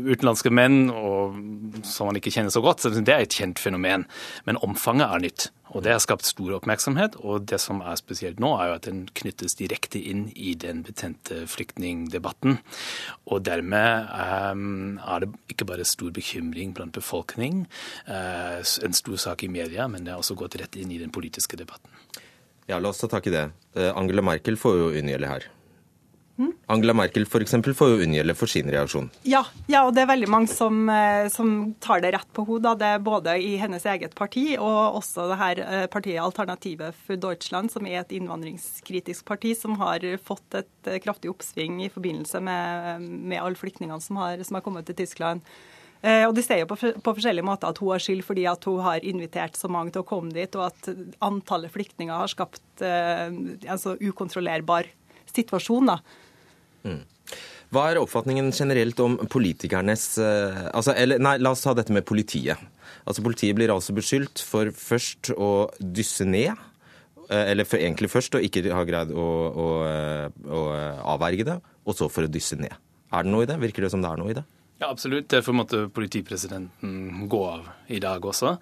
utenlandske menn og, som man ikke kjenner så godt. Det er et kjent fenomen. Men omfanget er nytt. Og Det har skapt stor oppmerksomhet. og Det som er spesielt nå, er jo at den knyttes direkte inn i den betente flyktningdebatten. Og dermed um, er det ikke bare stor bekymring blant befolkning, uh, en stor sak i media, men det har også gått rett inn i den politiske debatten. Ja, La oss ta tak i det. Eh, Angela Merkel får jo unngjelde her. Mm. Angela Merkel for eksempel, får jo unngjelde for sin reaksjon. Ja, ja, og det er veldig mange som, eh, som tar det rett på hodet. Det er både i hennes eget parti og også det her eh, partiet Alternativet for Deutschland, som er et innvandringskritisk parti som har fått et eh, kraftig oppsving i forbindelse med, med alle flyktningene som har, som har kommet til Tyskland. Og De sier jo på, på, forskjellige måter at hun har skyld fordi at hun har invitert så mange til å komme dit, og at antallet flyktninger har skapt en så ukontrollerbar situasjon. da. Mm. Hva er oppfatningen generelt om politikernes eh, altså, eller, Nei, la oss ta dette med politiet. Altså, Politiet blir altså beskyldt for først å dysse ned. Eh, eller for, egentlig først å ikke ha greid å, å, å avverge det, og så for å dysse ned. Er det noe i det? Virker det som det er noe i det? Ja, absolutt. Derfor måtte politipresidenten gå av i dag også.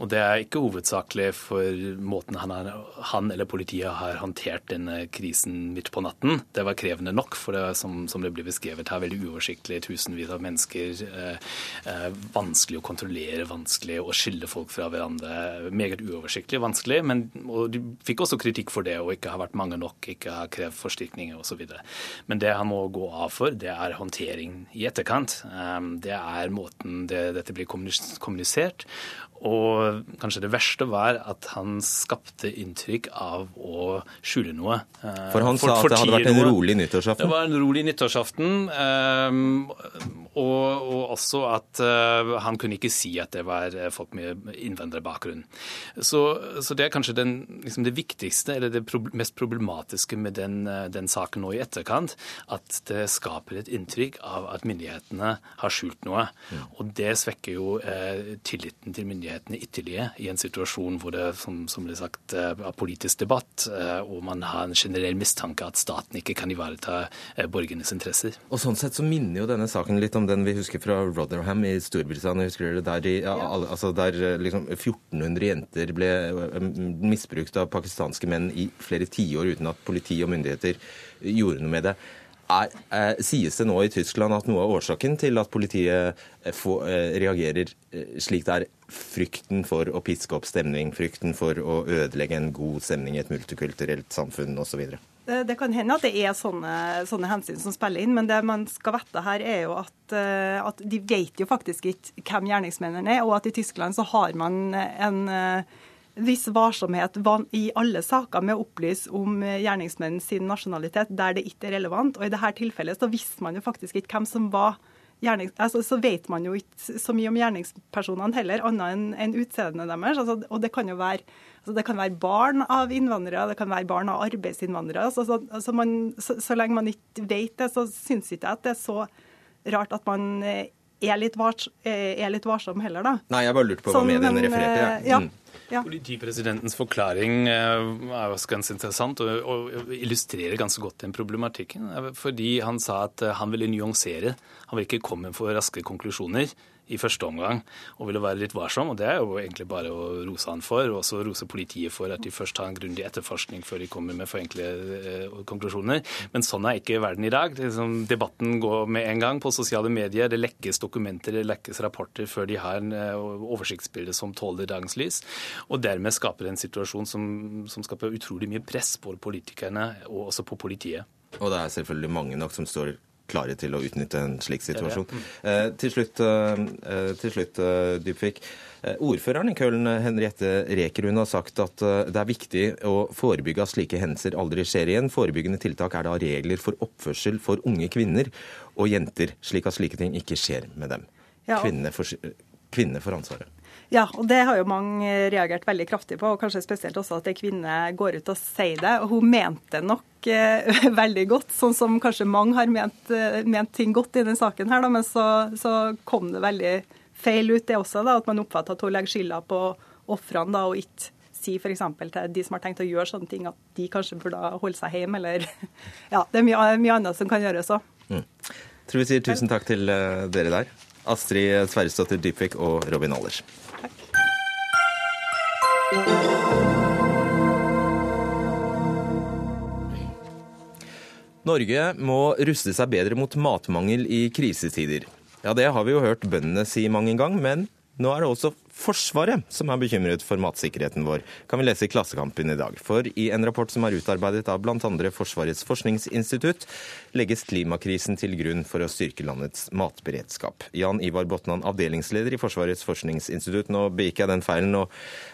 Og det er ikke hovedsakelig for måten han, er, han, eller politiet har håndtert denne krisen midt på natten. Det var krevende nok, for det som, som det blir beskrevet her, veldig uoversiktlig. Tusenvis av mennesker. Eh, eh, vanskelig å kontrollere, vanskelig å skille folk fra hverandre. Meget uoversiktlig, vanskelig. Men, og de fikk også kritikk for det, og ikke har vært mange nok, ikke har krevd forstyrkninger osv. Men det han må gå av for, det er håndtering i etterkant. Ehm, det er måten det, dette blir kommunisert. Og kanskje det verste var at han skapte inntrykk av å skjule noe. Eh, for han sa at det hadde vært en rolig nyttårsaften? Det var en rolig nyttårsaften. Um, og, og, også at uh, han kunne ikke si at det var folk med innvandrerbakgrunn. Så, så det er kanskje den, liksom det viktigste, eller det mest problematiske med den, den, saken nå i etterkant, at det skaper et inntrykk av at myndighetene har skjult noe. Mm. Og det svekker jo tilliten til myndighetene myndighetene ytterligere i en situasjon hvor det som, som ble sagt, er eh, politisk debatt, eh, og man har en generell mistanke at staten ikke kan ivareta eh, borgernes interesser. Og Sånn sett så minner jo denne saken litt om den vi husker fra Rotherham i Storbritannia. husker dere Der, de, ja, altså der liksom 1400 jenter ble misbrukt av pakistanske menn i flere tiår uten at politi og myndigheter gjorde noe med det. Er, er, sies det nå i Tyskland at noe av årsaken til at politiet få, eh, reagerer eh, slik det er, frykten for å piske opp stemning, frykten for å ødelegge en god stemning i et multikulturelt samfunn osv.? Det, det kan hende at det er sånne, sånne, hensyn som spiller inn, men det man skal vite her, er jo at, at de vet jo faktisk ikke hvem gjerningsmennene er, og at i Tyskland så har man en viss varsomhet i alle saker med å opplyse om gjerningsmenn sin nasjonalitet der det ikke er relevant. Og i dette tilfellet så visste man jo faktisk ikke hvem som var Gjernings, altså, så vet man jo ikke så mye om gjerningspersonene heller, annet enn en utseendet deres. Altså, og det kan jo være, altså, det kan være barn av innvandrere, det kan være barn av arbeidsinnvandrere. Altså, så, altså, man, så, så, lenge man ikke vet det, så syns ikke jeg at det er så rart at man eh, er litt, vars, eh, er litt varsom heller, da. Nei, jeg bare lurte på hva sånn, mediene refererte. Ja. Mm. Ja. Politipresidentens forklaring eh, er ganske interessant og, illustrerer ganske godt den problematikken. Fordi han sa at han ville nyansere. Han ville ikke komme for raske konklusjoner i første omgang og ville være litt varsom. og Det er jo egentlig bare å rose han for, og også rose politiet for at de først har en grundig etterforskning før de kommer med forenklede eh, konklusjoner. Men sånn er ikke verden i dag. Liksom, debatten går med en gang på sosiale medier. Det lekkes dokumenter, det lekkes rapporter før de har en eh, oversiktsbilde som tåler dagens lys. Og dermed skaper en situasjon som, som skaper utrolig mye press på politikerne og også på politiet. Og det er selvfølgelig mange nok som står klare til å utnytte en slik situasjon. Eh, til slutt, eh, eh, til slutt Dybvik. Ordføreren i Køln, Henriette Rekerund, har sagt at det er viktig å forebygge at slike hendelser aldri skjer igjen. Forebyggende tiltak er da regler for oppførsel for unge kvinner og jenter, slik at slike ting ikke skjer med dem. Ja. Kvinnene får, for ansvaret. Ja, og det har jo mange reagert veldig kraftig på, og kanskje spesielt også at ei kvinne går ut og sier det. Og hun mente nok eh, veldig godt, sånn som kanskje mange har ment, eh, ment ting godt i denne saken her, da, men så, så, kom det veldig feil ut, det også, da, at man oppfatter at hun legger skylda på ofrene og ikke si f.eks. til de som har tenkt å gjøre sånne ting, at de kanskje burde holde seg hjemme, eller Ja, det er mye, mye annet som kan gjøres òg. Mm. Tror vi sier tusen takk til eh, dere der. Astrid Sverresdottir Dybvik og Robin Allers. Norge må ruste seg bedre mot matmangel i krisetider. Ja, det har vi jo hørt bøndene si mange ganger, men nå er det også Forsvaret som er bekymret for matsikkerheten vår, kan vi lese i Klassekampen i dag. For i en rapport som er utarbeidet av bl.a. Forsvarets forskningsinstitutt, legges klimakrisen til grunn for å styrke landets matberedskap. Jan Ivar Botnan, avdelingsleder i Forsvarets forskningsinstitutt. Nå begikk jeg den feilen å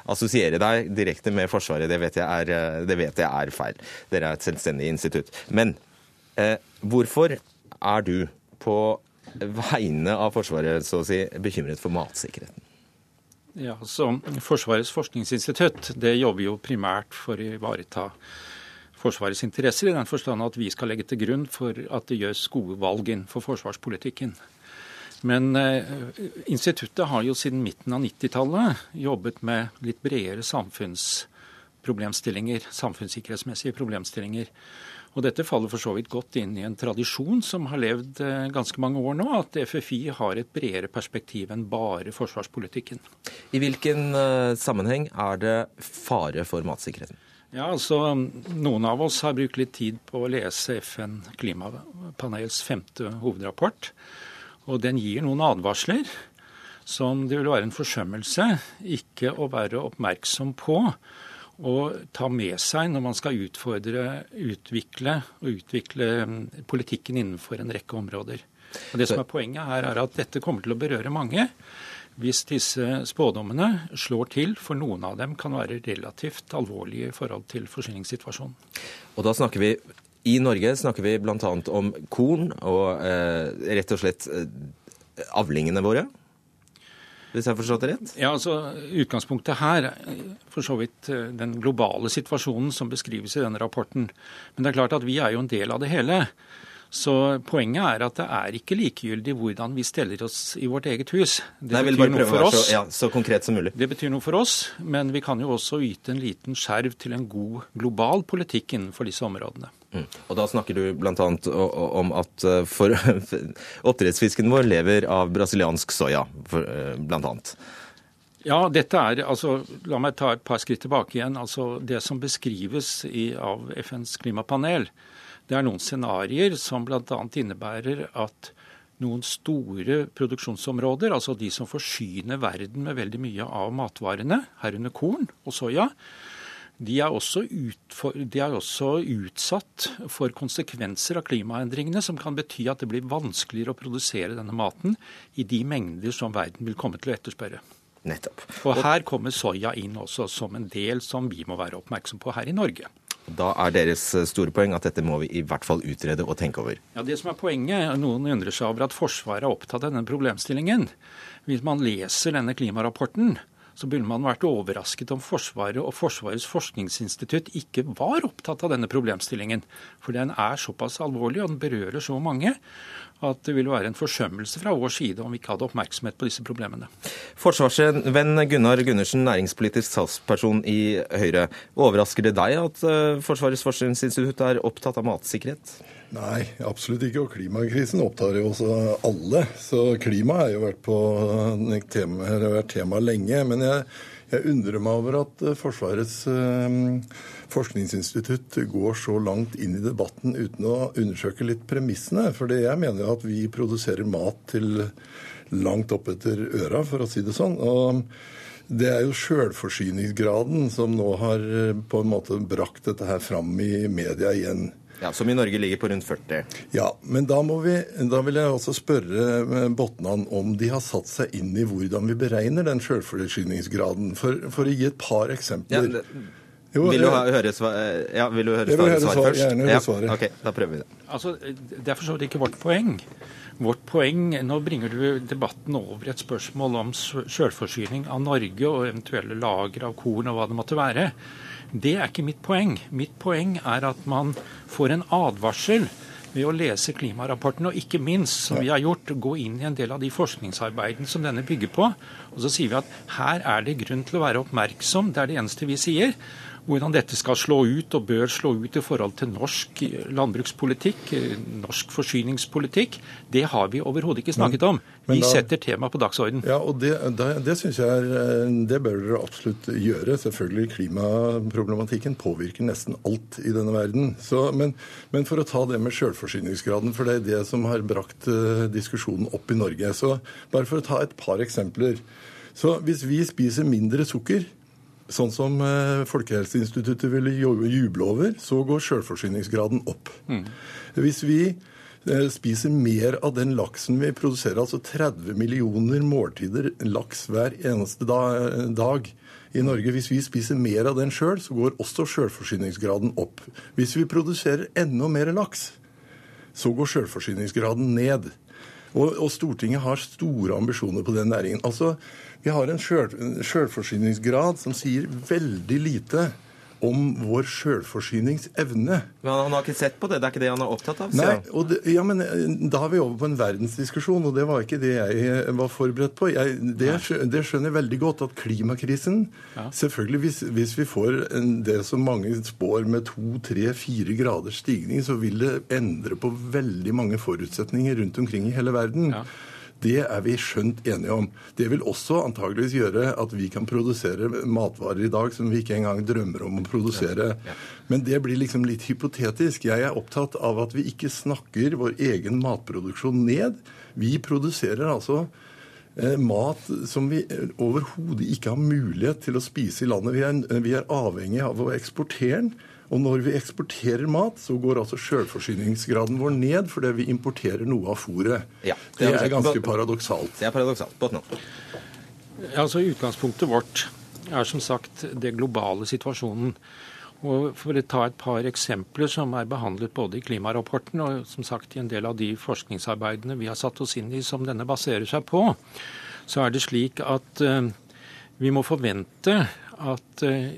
assosiere deg direkte med Forsvaret. Det vet jeg er, det vet jeg er feil. Dere er et selvstendig institutt. Men eh, hvorfor er du på vegne av Forsvaret så å si, bekymret for matsikkerheten? Ja, så Forsvarets forskningsinstitutt det jobber jo primært for å ivareta Forsvarets interesser, i den forstand at vi skal legge til grunn for at det gjøres gode valg innenfor forsvarspolitikken. Men eh, instituttet har jo siden midten av 90-tallet jobbet med litt bredere samfunnsproblemstillinger, samfunnssikkerhetsmessige problemstillinger. Og dette faller for så vidt godt inn i en tradisjon som har levd eh, ganske mange år nå, at FFI har et bredere perspektiv enn bare forsvarspolitikken. I hvilken uh, sammenheng er det fare for matsikkerheten? Ja, altså Noen av oss har brukt litt tid på å lese FN klimapanels femte hovedrapport. Og den gir noen advarsler som det vil være en forsømmelse ikke å være oppmerksom på å ta med seg når man skal utfordre, utvikle og utvikle mm, politikken innenfor en rekke områder. Og Det som er Poenget her er at dette kommer til å berøre mange. Hvis disse spådommene slår til, for noen av dem kan være relativt alvorlige i forhold til forsyningssituasjonen. Og da snakker vi i Norge snakker vi bl.a. om korn og eh, rett og slett eh, avlingene våre hvis jeg har forstått det rett? Ja, altså Utgangspunktet her for så vidt eh, den globale situasjonen som beskrives i denne rapporten. Men det er klart at vi er jo en del av det hele. Så poenget er at det er ikke likegyldig hvordan vi steller oss i vårt eget hus. Det Nei, betyr noe for oss. Så, ja, så konkret som mulig. Det betyr noe for oss, men vi kan jo også yte en liten skjerv til en god global politikk innenfor disse områdene. Mm. Og Da snakker du bl.a. om at eh, for, oppdrettsfisken vår lever av brasiliansk soya, eh, bl.a. Ja, dette er, altså, La meg ta et par skritt tilbake igjen. Altså, Det som beskrives i, av FNs klimapanel, det er noen scenarioer som bl.a. innebærer at noen store produksjonsområder, altså de som forsyner verden med veldig mye av matvarene, herunder korn og soya, de er, utfor, de er, også utsatt for konsekvenser av klimaendringene, som kan bety at det blir vanskeligere å produsere denne maten i de mengder som verden vil komme til å etterspørre. Nettopp. Og her kommer soya inn også som en del som vi må være oppmerksom på her i Norge. Da er deres store poeng at dette må vi i hvert fall utrede og tenke over. Ja, det som er poenget, Noen undrer seg over at Forsvaret er opptatt av denne problemstillingen. Hvis man leser denne klimarapporten, så burde man vært overrasket om Forsvaret og Forsvarets forskningsinstitutt ikke var opptatt av denne problemstillingen. For den er såpass alvorlig, og den berører så mange, at det ville være en forsømmelse fra vår side om vi ikke hadde oppmerksomhet på disse problemene. Forsvarsvenn Gunnar Gundersen, næringspolitisk salgsperson i Høyre. Overrasker det deg at eh, Forsvarets forskningsinstitutt er opptatt av matsikkerhet? Nei, absolutt ikke. Og klimakrisen opptar jo også alle. Så klima har jo vært, på, tema, har vært tema lenge. Men jeg, jeg, undrer meg over at eh, Forsvarets eh, forskningsinstitutt går så langt inn i debatten uten å undersøke litt premissene. For jeg mener jo at vi produserer mat til langt oppetter øra, for å si det sånn. og det er jo sjølforsyningsgraden som nå har eh, på en måte brakt dette her fram i media igjen. Ja, Som i Norge ligger på rundt 40? Ja, men da, vi, da vil jeg også spørre eh, Botnan om de har satt seg inn i hvordan vi beregner den sjølforsyningsgraden. For, for, å gi et par eksempler. Ja, det... Jo, vil, du høre svar, ja, vil du høre svaret svar først? Gjerne høre svaret. Ok, Da prøver vi det. Altså, Det er for så vidt ikke vårt poeng. Vårt poeng, Nå bringer du debatten over et spørsmål om sjølforsyning av Norge og eventuelle lager av korn og hva det måtte være. Det er ikke mitt poeng. Mitt poeng er at man får en advarsel ved å lese klimarapporten, og ikke minst, som vi har gjort, gå inn i en del av de forskningsarbeidene som denne bygger på. Og så sier vi at her er det grunn til å være oppmerksom, det er det eneste vi sier. Hvordan dette skal slå ut og bør slå ut i forhold til norsk landbrukspolitikk, norsk forsyningspolitikk, det har vi overhodet ikke snakket om. Vi da, setter temaet på dagsorden. Ja, og Det, det, det synes jeg er, eh, det bør dere absolutt gjøre. Selvfølgelig, Klimaproblematikken påvirker nesten alt i denne verden. Så, men, men, for å ta det med selvforsyningsgraden, for det er det som har brakt uh, diskusjonen opp i Norge. Så Bare for å ta et par eksempler. Så Hvis vi spiser mindre sukker Sånn som eh, Folkehelseinstituttet ville juble over, så går selvforsyningsgraden opp. Mm. Hvis vi eh, spiser mer av den laksen vi produserer, altså 30 millioner måltider laks hver eneste dag i Norge. Hvis vi spiser mer av den sjøl, så går også selvforsyningsgraden opp. Hvis vi produserer enda mer laks, så går selvforsyningsgraden ned. Og, og Stortinget har store ambisjoner på den næringen. Altså, vi har en sjølforsyningsgrad som sier veldig lite om vår sjølforsyningsevne. Men Han har ikke sett på det? Det er ikke det han er opptatt av? Nei, det, ja, men eh, Da er vi over på en verdensdiskusjon, og det var ikke det jeg eh, var forberedt på. Jeg, det, det, skjønner jeg veldig godt, at klimakrisen ja. Selvfølgelig, hvis, hvis, vi får det som mange spår med to, tre, fire graders stigning, så vil det endre på veldig mange forutsetninger rundt omkring i hele verden. Ja. Det er vi skjønt enige om. Det vil også antageligvis gjøre at vi kan produsere matvarer i dag som vi ikke engang drømmer om å produsere. Men det blir liksom litt hypotetisk. Jeg er opptatt av at vi ikke snakker vår egen matproduksjon ned. Vi produserer altså eh, mat som vi overhodet ikke har mulighet til å spise i landet. Vi er, vi er avhengig av å eksportere den. Og når vi eksporterer mat, så går altså selvforsyningsgraden vår ned fordi vi importerer noe av fôret. Ja, det, er ganske paradoksalt. Det er paradoksalt. Botno. Altså, utgangspunktet vårt er som sagt det globale situasjonen. Og For å ta et par eksempler som er behandlet både i klimarapporten og som sagt i en del av de forskningsarbeidene vi har satt oss inn i som denne baserer seg på, så er det slik at uh, vi må forvente at uh,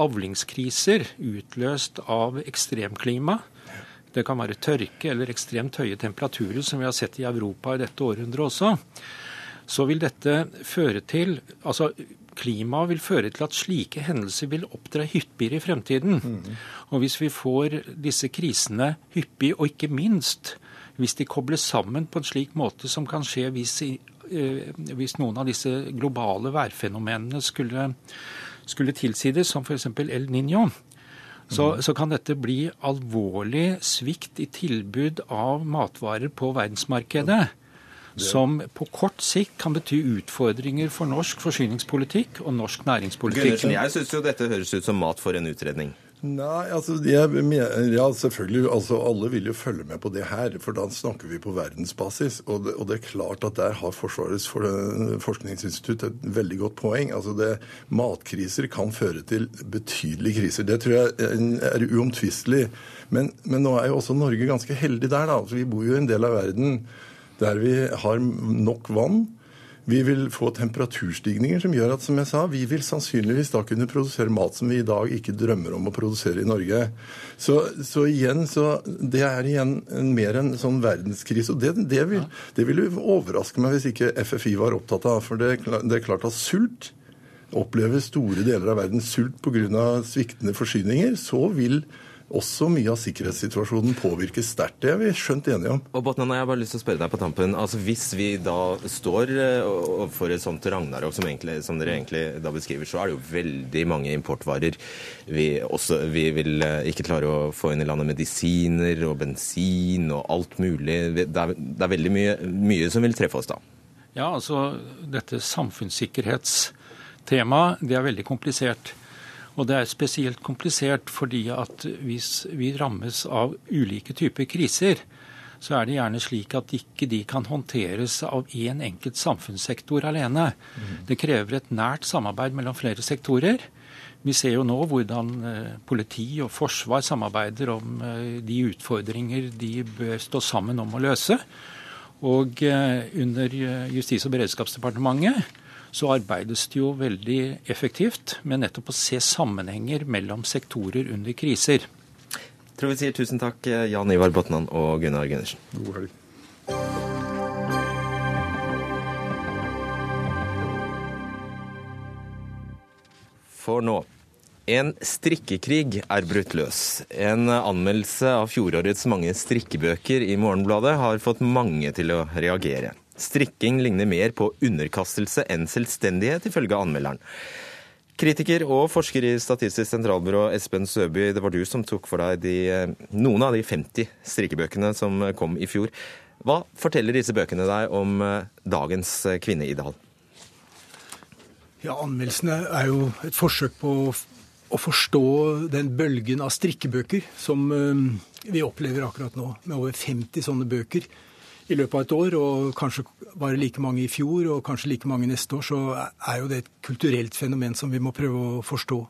avlingskriser utløst av ekstremklima. Det kan være tørke eller ekstremt høye temperaturer, som vi har sett i Europa i dette århundret også. Så vil dette føre til Altså, klimaet vil føre til at slike hendelser vil opptre hyppigere i fremtiden. Mm. Og hvis vi får disse krisene hyppig, og ikke minst hvis de kobles sammen på en slik måte som kan skje hvis, eh, hvis noen av disse globale værfenomenene skulle skulle tilsi det, som f.eks. El Niño, så, mm. så, kan dette bli alvorlig svikt i tilbud av matvarer på verdensmarkedet. Som på kort sikt kan bety utfordringer for norsk forsyningspolitikk og norsk næringspolitikk. Gundersen, jeg syns jo dette høres ut som mat for en utredning. Nei, altså, jeg, ja, selvfølgelig. altså Alle vil jo følge med på det her, for da snakker vi på verdensbasis. Og det, og det er klart at der har Forsvarets for, forskningsinstitutt et veldig godt poeng. altså det, Matkriser kan føre til betydelige kriser. Det tror jeg er uomtvistelig. Men, men nå er jo også Norge ganske heldig der. da, altså Vi bor jo i en del av verden der vi har nok vann vi vil få temperaturstigninger som gjør at som jeg sa, vi vil sannsynligvis da kunne produsere mat som vi i dag ikke drømmer om å produsere i Norge. Så, så igjen, så det er igjen mer en sånn verdenskrise. Og det, det, vil, det vil overraske meg hvis ikke FFI var opptatt av. For det, det er klart at sult opplever store deler av verden sult pga. sviktende forsyninger, så vil også mye av sikkerhetssituasjonen påvirkes sterkt. Det er vi skjønt enige om. Og Botnan, jeg har bare lyst til å spørre deg på tampen. Altså, Hvis vi da står overfor for et sånt ragnarok som, som, dere egentlig da beskriver, så er det jo veldig mange importvarer vi, også, vi vil eh, ikke klare å få inn i landet. Medisiner og bensin og alt mulig. Det er, det er veldig mye, mye som vil treffe oss da. Ja, altså dette samfunnssikkerhetstemaet, det er veldig komplisert. Og det er spesielt komplisert fordi at hvis vi rammes av ulike typer kriser, så er det gjerne slik at ikke de kan håndteres av én en enkelt samfunnssektor alene. Mm. Det krever et nært samarbeid mellom flere sektorer. Vi ser jo nå hvordan eh, politi og forsvar samarbeider om eh, de utfordringer de bør stå sammen om å løse. Og eh, under Justis- og beredskapsdepartementet så arbeides det jo veldig effektivt med nettopp å se sammenhenger mellom sektorer under kriser. Jeg tror vi sier tusen takk, Jan Ivar Botnan og Gunnar Gundersen. God helg. For nå. En strikkekrig er brutt løs. En anmeldelse av fjorårets mange strikkebøker i Morgenbladet har fått mange til å reagere. Strikking ligner mer på underkastelse enn selvstendighet, ifølge anmelderen. Kritiker og forsker i Statistisk sentralbyrå Espen Søby, det var du som tok for deg de, noen av de 50 strikkebøkene som kom i fjor. Hva forteller disse bøkene deg om eh, dagens kvinneideal? Ja, Anmeldelsene er jo et forsøk på å forstå den bølgen av strikkebøker som eh, vi opplever akkurat nå, med over 50 sånne bøker i løpet av et år, og kanskje bare like mange i fjor og kanskje like mange neste år, så er jo det et kulturelt fenomen som vi må prøve å forstå.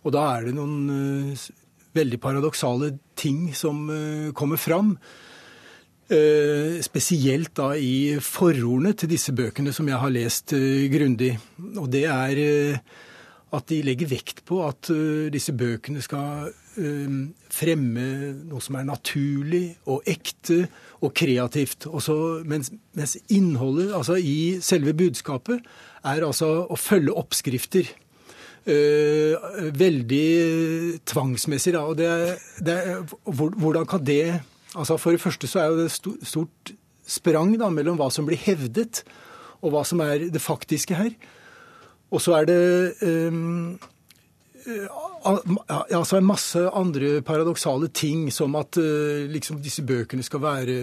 Og da er det noen uh, veldig paradoksale ting som uh, kommer fram. Uh, spesielt da i forordene til disse bøkene som jeg har lest grundig. Og det er at de legger vekt på at disse bøkene skal fremme noe som er naturlig og ekte og kreativt. Også, mens, mens, innholdet altså i selve budskapet er altså å følge oppskrifter. Uh, veldig tvangsmessig, da. Og det, det, hvordan kan det altså For det første så er det et stort sprang da, mellom hva som blir hevdet, og hva som er det faktiske her. Og så er det um, altså en masse andre paradoksale ting, som at liksom, disse bøkene skal være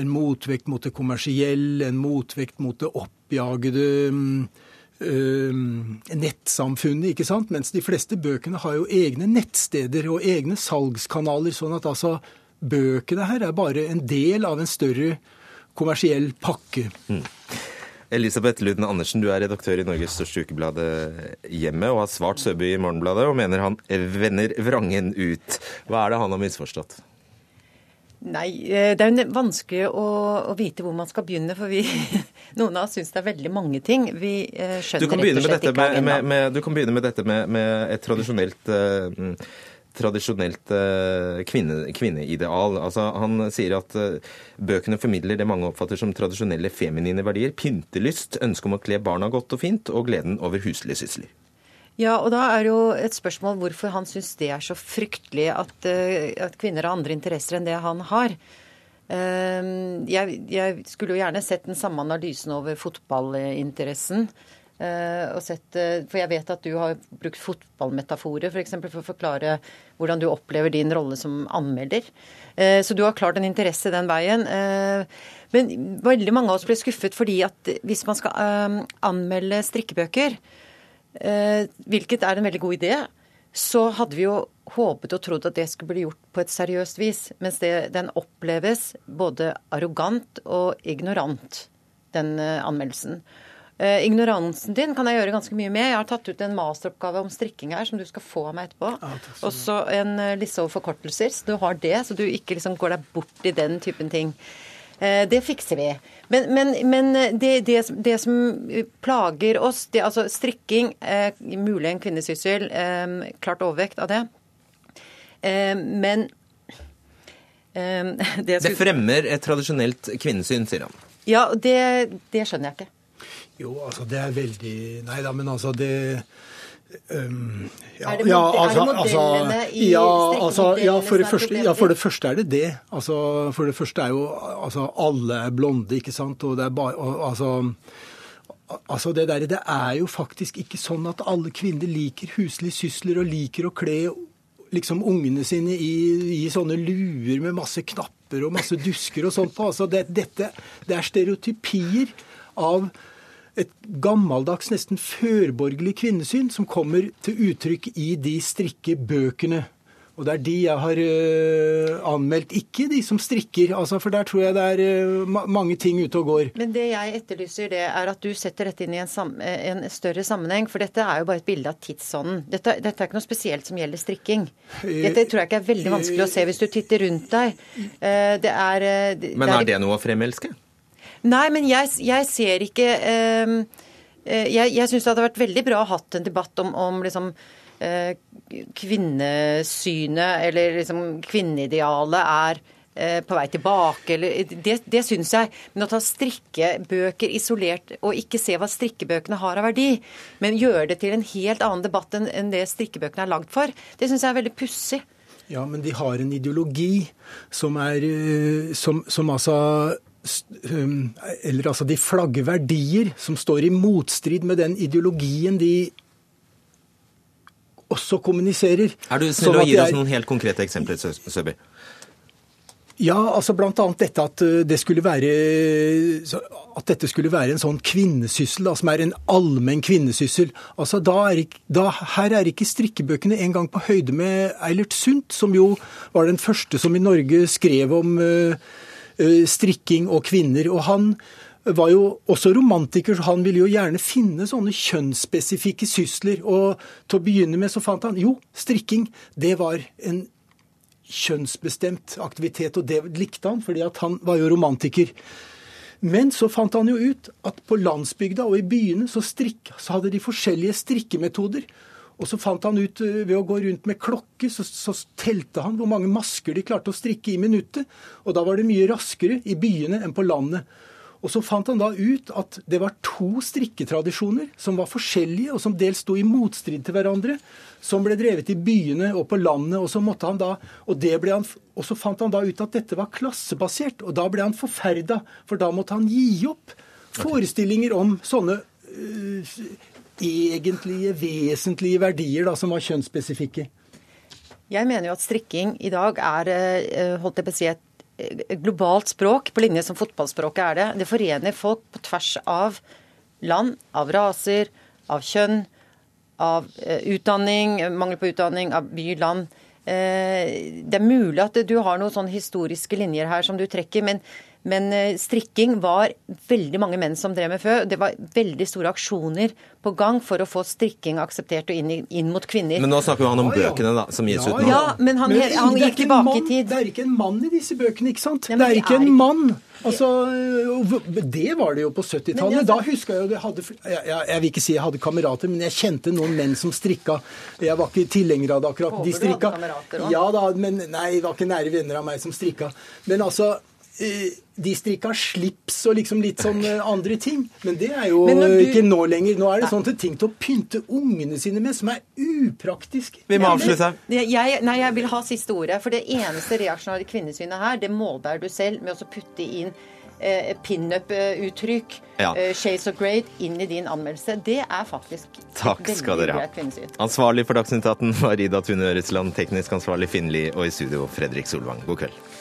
en motvekt mot det kommersielle, en motvekt mot det oppjagede um, nettsamfunnet, ikke sant? Mens de fleste bøkene har jo egne nettsteder og egne salgskanaler. Sånn at altså bøkene her er bare en del av en større kommersiell pakke. Mm. Elisabeth Lund Andersen, du er redaktør i Norges største ukeblad Hjemmet, og har svart Søby i Morgenbladet og mener han vender vrangen ut. Hva er det han har misforstått? Nei, eh, det er jo vanskelig å, å, vite hvor man skal begynne. For vi, noen av oss syns det er veldig mange ting. Vi eh, skjønner rett og slett ikke agendaen. Du kan begynne med dette med, med et tradisjonelt uh, tradisjonelt eh, kvinne, kvinneideal. Altså, han sier at eh, bøkene formidler det mange oppfatter som tradisjonelle feminine verdier. Pyntelyst, ønske om å kle barna godt og fint, og gleden over huslige sysler. Ja, og da er jo et spørsmål hvorfor han syns det er så fryktelig at, eh, at, kvinner har andre interesser enn det han har. Jeg, jeg skulle jo gjerne sett den samme analysen over fotballinteressen. Uh, sett, uh, for jeg vet at du har brukt fotballmetaforer. For, eksempel, for å forklare hvordan du opplever din rolle som anmelder. Uh, så du har klart en interesse den veien. men veldig mange av oss ble skuffet fordi at hvis man skal anmelde strikkebøker, hvilket er en veldig god idé, så hadde vi jo håpet og trodd at det skulle bli gjort på et seriøst vis. Mens det, den oppleves både arrogant og ignorant, den eh, anmeldelsen. Eh, ignoransen din kan jeg gjøre ganske mye med. Jeg har tatt ut en masteroppgave om strikking her som du skal få av meg etterpå. Og så en uh, liste over forkortelser, så du har det, så du ikke liksom går deg bort i den typen ting. Eh, det fikser vi. Men, men, men det, det, det, som plager oss, det, altså strikking, eh, mulig en kvinnesyssel, eh, klart overvekt av det. Eh, men det, skulle... det, fremmer et tradisjonelt kvinnesyn, sier han. Ja, det, det skjønner jeg ikke. Jo, altså det er veldig Nei da, men altså det Um, ja, er, det ja, altså, er det altså, modellene i ja, altså, ja, for det, første, ja, for det første er det det. Altså, for det første er jo altså, alle er blonde, ikke sant. Og det er bare og, altså, altså det, der, det er jo faktisk ikke sånn at alle kvinner liker huslige sysler og liker å kle liksom ungene sine i, i, sånne luer med masse knapper og masse dusker og sånt på. Altså, det, dette, det er stereotypier av et gammeldags, nesten førborgerlig kvinnesyn som kommer til uttrykk i de strikkebøkene. Og det er de jeg har uh, anmeldt, ikke de som strikker. Altså, for der tror jeg det er uh, ma mange ting ute og går. Men det jeg etterlyser, det er at du setter dette inn i en, en større sammenheng. For dette er jo bare et bilde av tidsånden. Dette, dette, er ikke noe spesielt som gjelder strikking. Dette tror jeg ikke er veldig vanskelig å se hvis du titter rundt deg. Uh, det er det, Men er det noe å fremelske? Nei, men jeg, jeg ser ikke eh, Jeg, jeg syns det hadde vært veldig bra å hatt en debatt om, om liksom, eh, kvinnesynet, eller liksom kvinneidealet er eh, på vei tilbake, eller Det, det syns jeg. Men å ta strikkebøker isolert og ikke se hva strikkebøkene har av verdi, men gjøre det til en helt annen debatt enn, det strikkebøkene er lagd for, det syns jeg er veldig pussig. Ja, men de har en ideologi som er Som, som altså eller altså de flagger verdier som står i motstrid med den ideologien de også kommuniserer. Er du snill å gi oss noen helt konkrete eksempler, Søby? Ja, altså annet dette at eh, det skulle være at dette skulle være en sånn kvinnesyssel, da, som er en allmenn kvinnesyssel. Altså da er ikke, da, Her er ikke strikkebøkene engang på høyde med Eilert Sundt, som jo var den første som i Norge skrev om uh, strikking og kvinner. Og han var jo også romantiker, så han ville jo gjerne finne sånne kjønnsspesifikke sysler. Og til å begynne med så fant han jo, strikking, det var en kjønnsbestemt aktivitet, og det likte han, fordi han var jo romantiker. Men så fant han jo ut at på landsbygda og i byene så, strikk, så hadde de forskjellige strikkemetoder. Og så fant han ut eh, ved å gå rundt med klokke, så, så, telte han hvor mange masker de klarte å strikke i minuttet. Og da var det mye raskere i byene enn på landet. Og så fant han da ut at det var to strikketradisjoner som var forskjellige, og som dels sto i motstrid til hverandre, som ble drevet i byene og på landet. Og så, måtte han da, og, han, og så fant han da ut at dette var klassebasert, og da ble han forferda, for da måtte han gi opp forestillinger om sånne øh, egentlige, vesentlige verdier da, som var kjønnsspesifikke? Jeg mener jo at strikking i dag er eh, holdt jeg på å si, et globalt språk, på linje som fotballspråket er det. Det forener folk på tvers av land, av raser, av kjønn, av eh, utdanning, mangel på utdanning, av by, land. Eh, det er mulig at du har noen sånne historiske linjer her som du trekker, men men eh, strikking var veldig mange menn som drev med før. Det var veldig store aksjoner på gang for å få strikking akseptert og inn, inn mot kvinner. Men nå snakker han om bøkene da, som gis ut nå. Ja, men han, men han gikk tilbake mann, i tid. Det er ikke en mann i disse bøkene, ikke sant? Ja, det er ikke er... en mann. Altså, Det var det jo på 70-tallet. Da huska jeg jo hadde, jeg, jeg, jeg, vil ikke si jeg hadde kamerater, men jeg kjente noen menn som strikka. Jeg var ikke tilhenger av det akkurat. Håper de strikka. Du hadde kamerater, ja da, men nei, det var ikke nære venner av meg som strikka. Men altså de strikka slips og liksom litt sånn eh, andre ting. Men det er jo du... ikke nå lenger. Nå er det sånne ting til å pynte ungene sine med, som er upraktisk. Vi må avslutte. Jeg, nei, jeg vil ha siste ordet. For det eneste reaksjonære kvinnesynet her, det målbærer du selv med å putte inn eh, pinup-uttrykk, ja. eh, shades of great, inn i din anmeldelse. Det er faktisk Takk skal dere ha. Ansvarlig for Dagsnytt 18 var Ida Tune Øresland, teknisk ansvarlig Finnli, og i studio Fredrik Solvang. God kveld.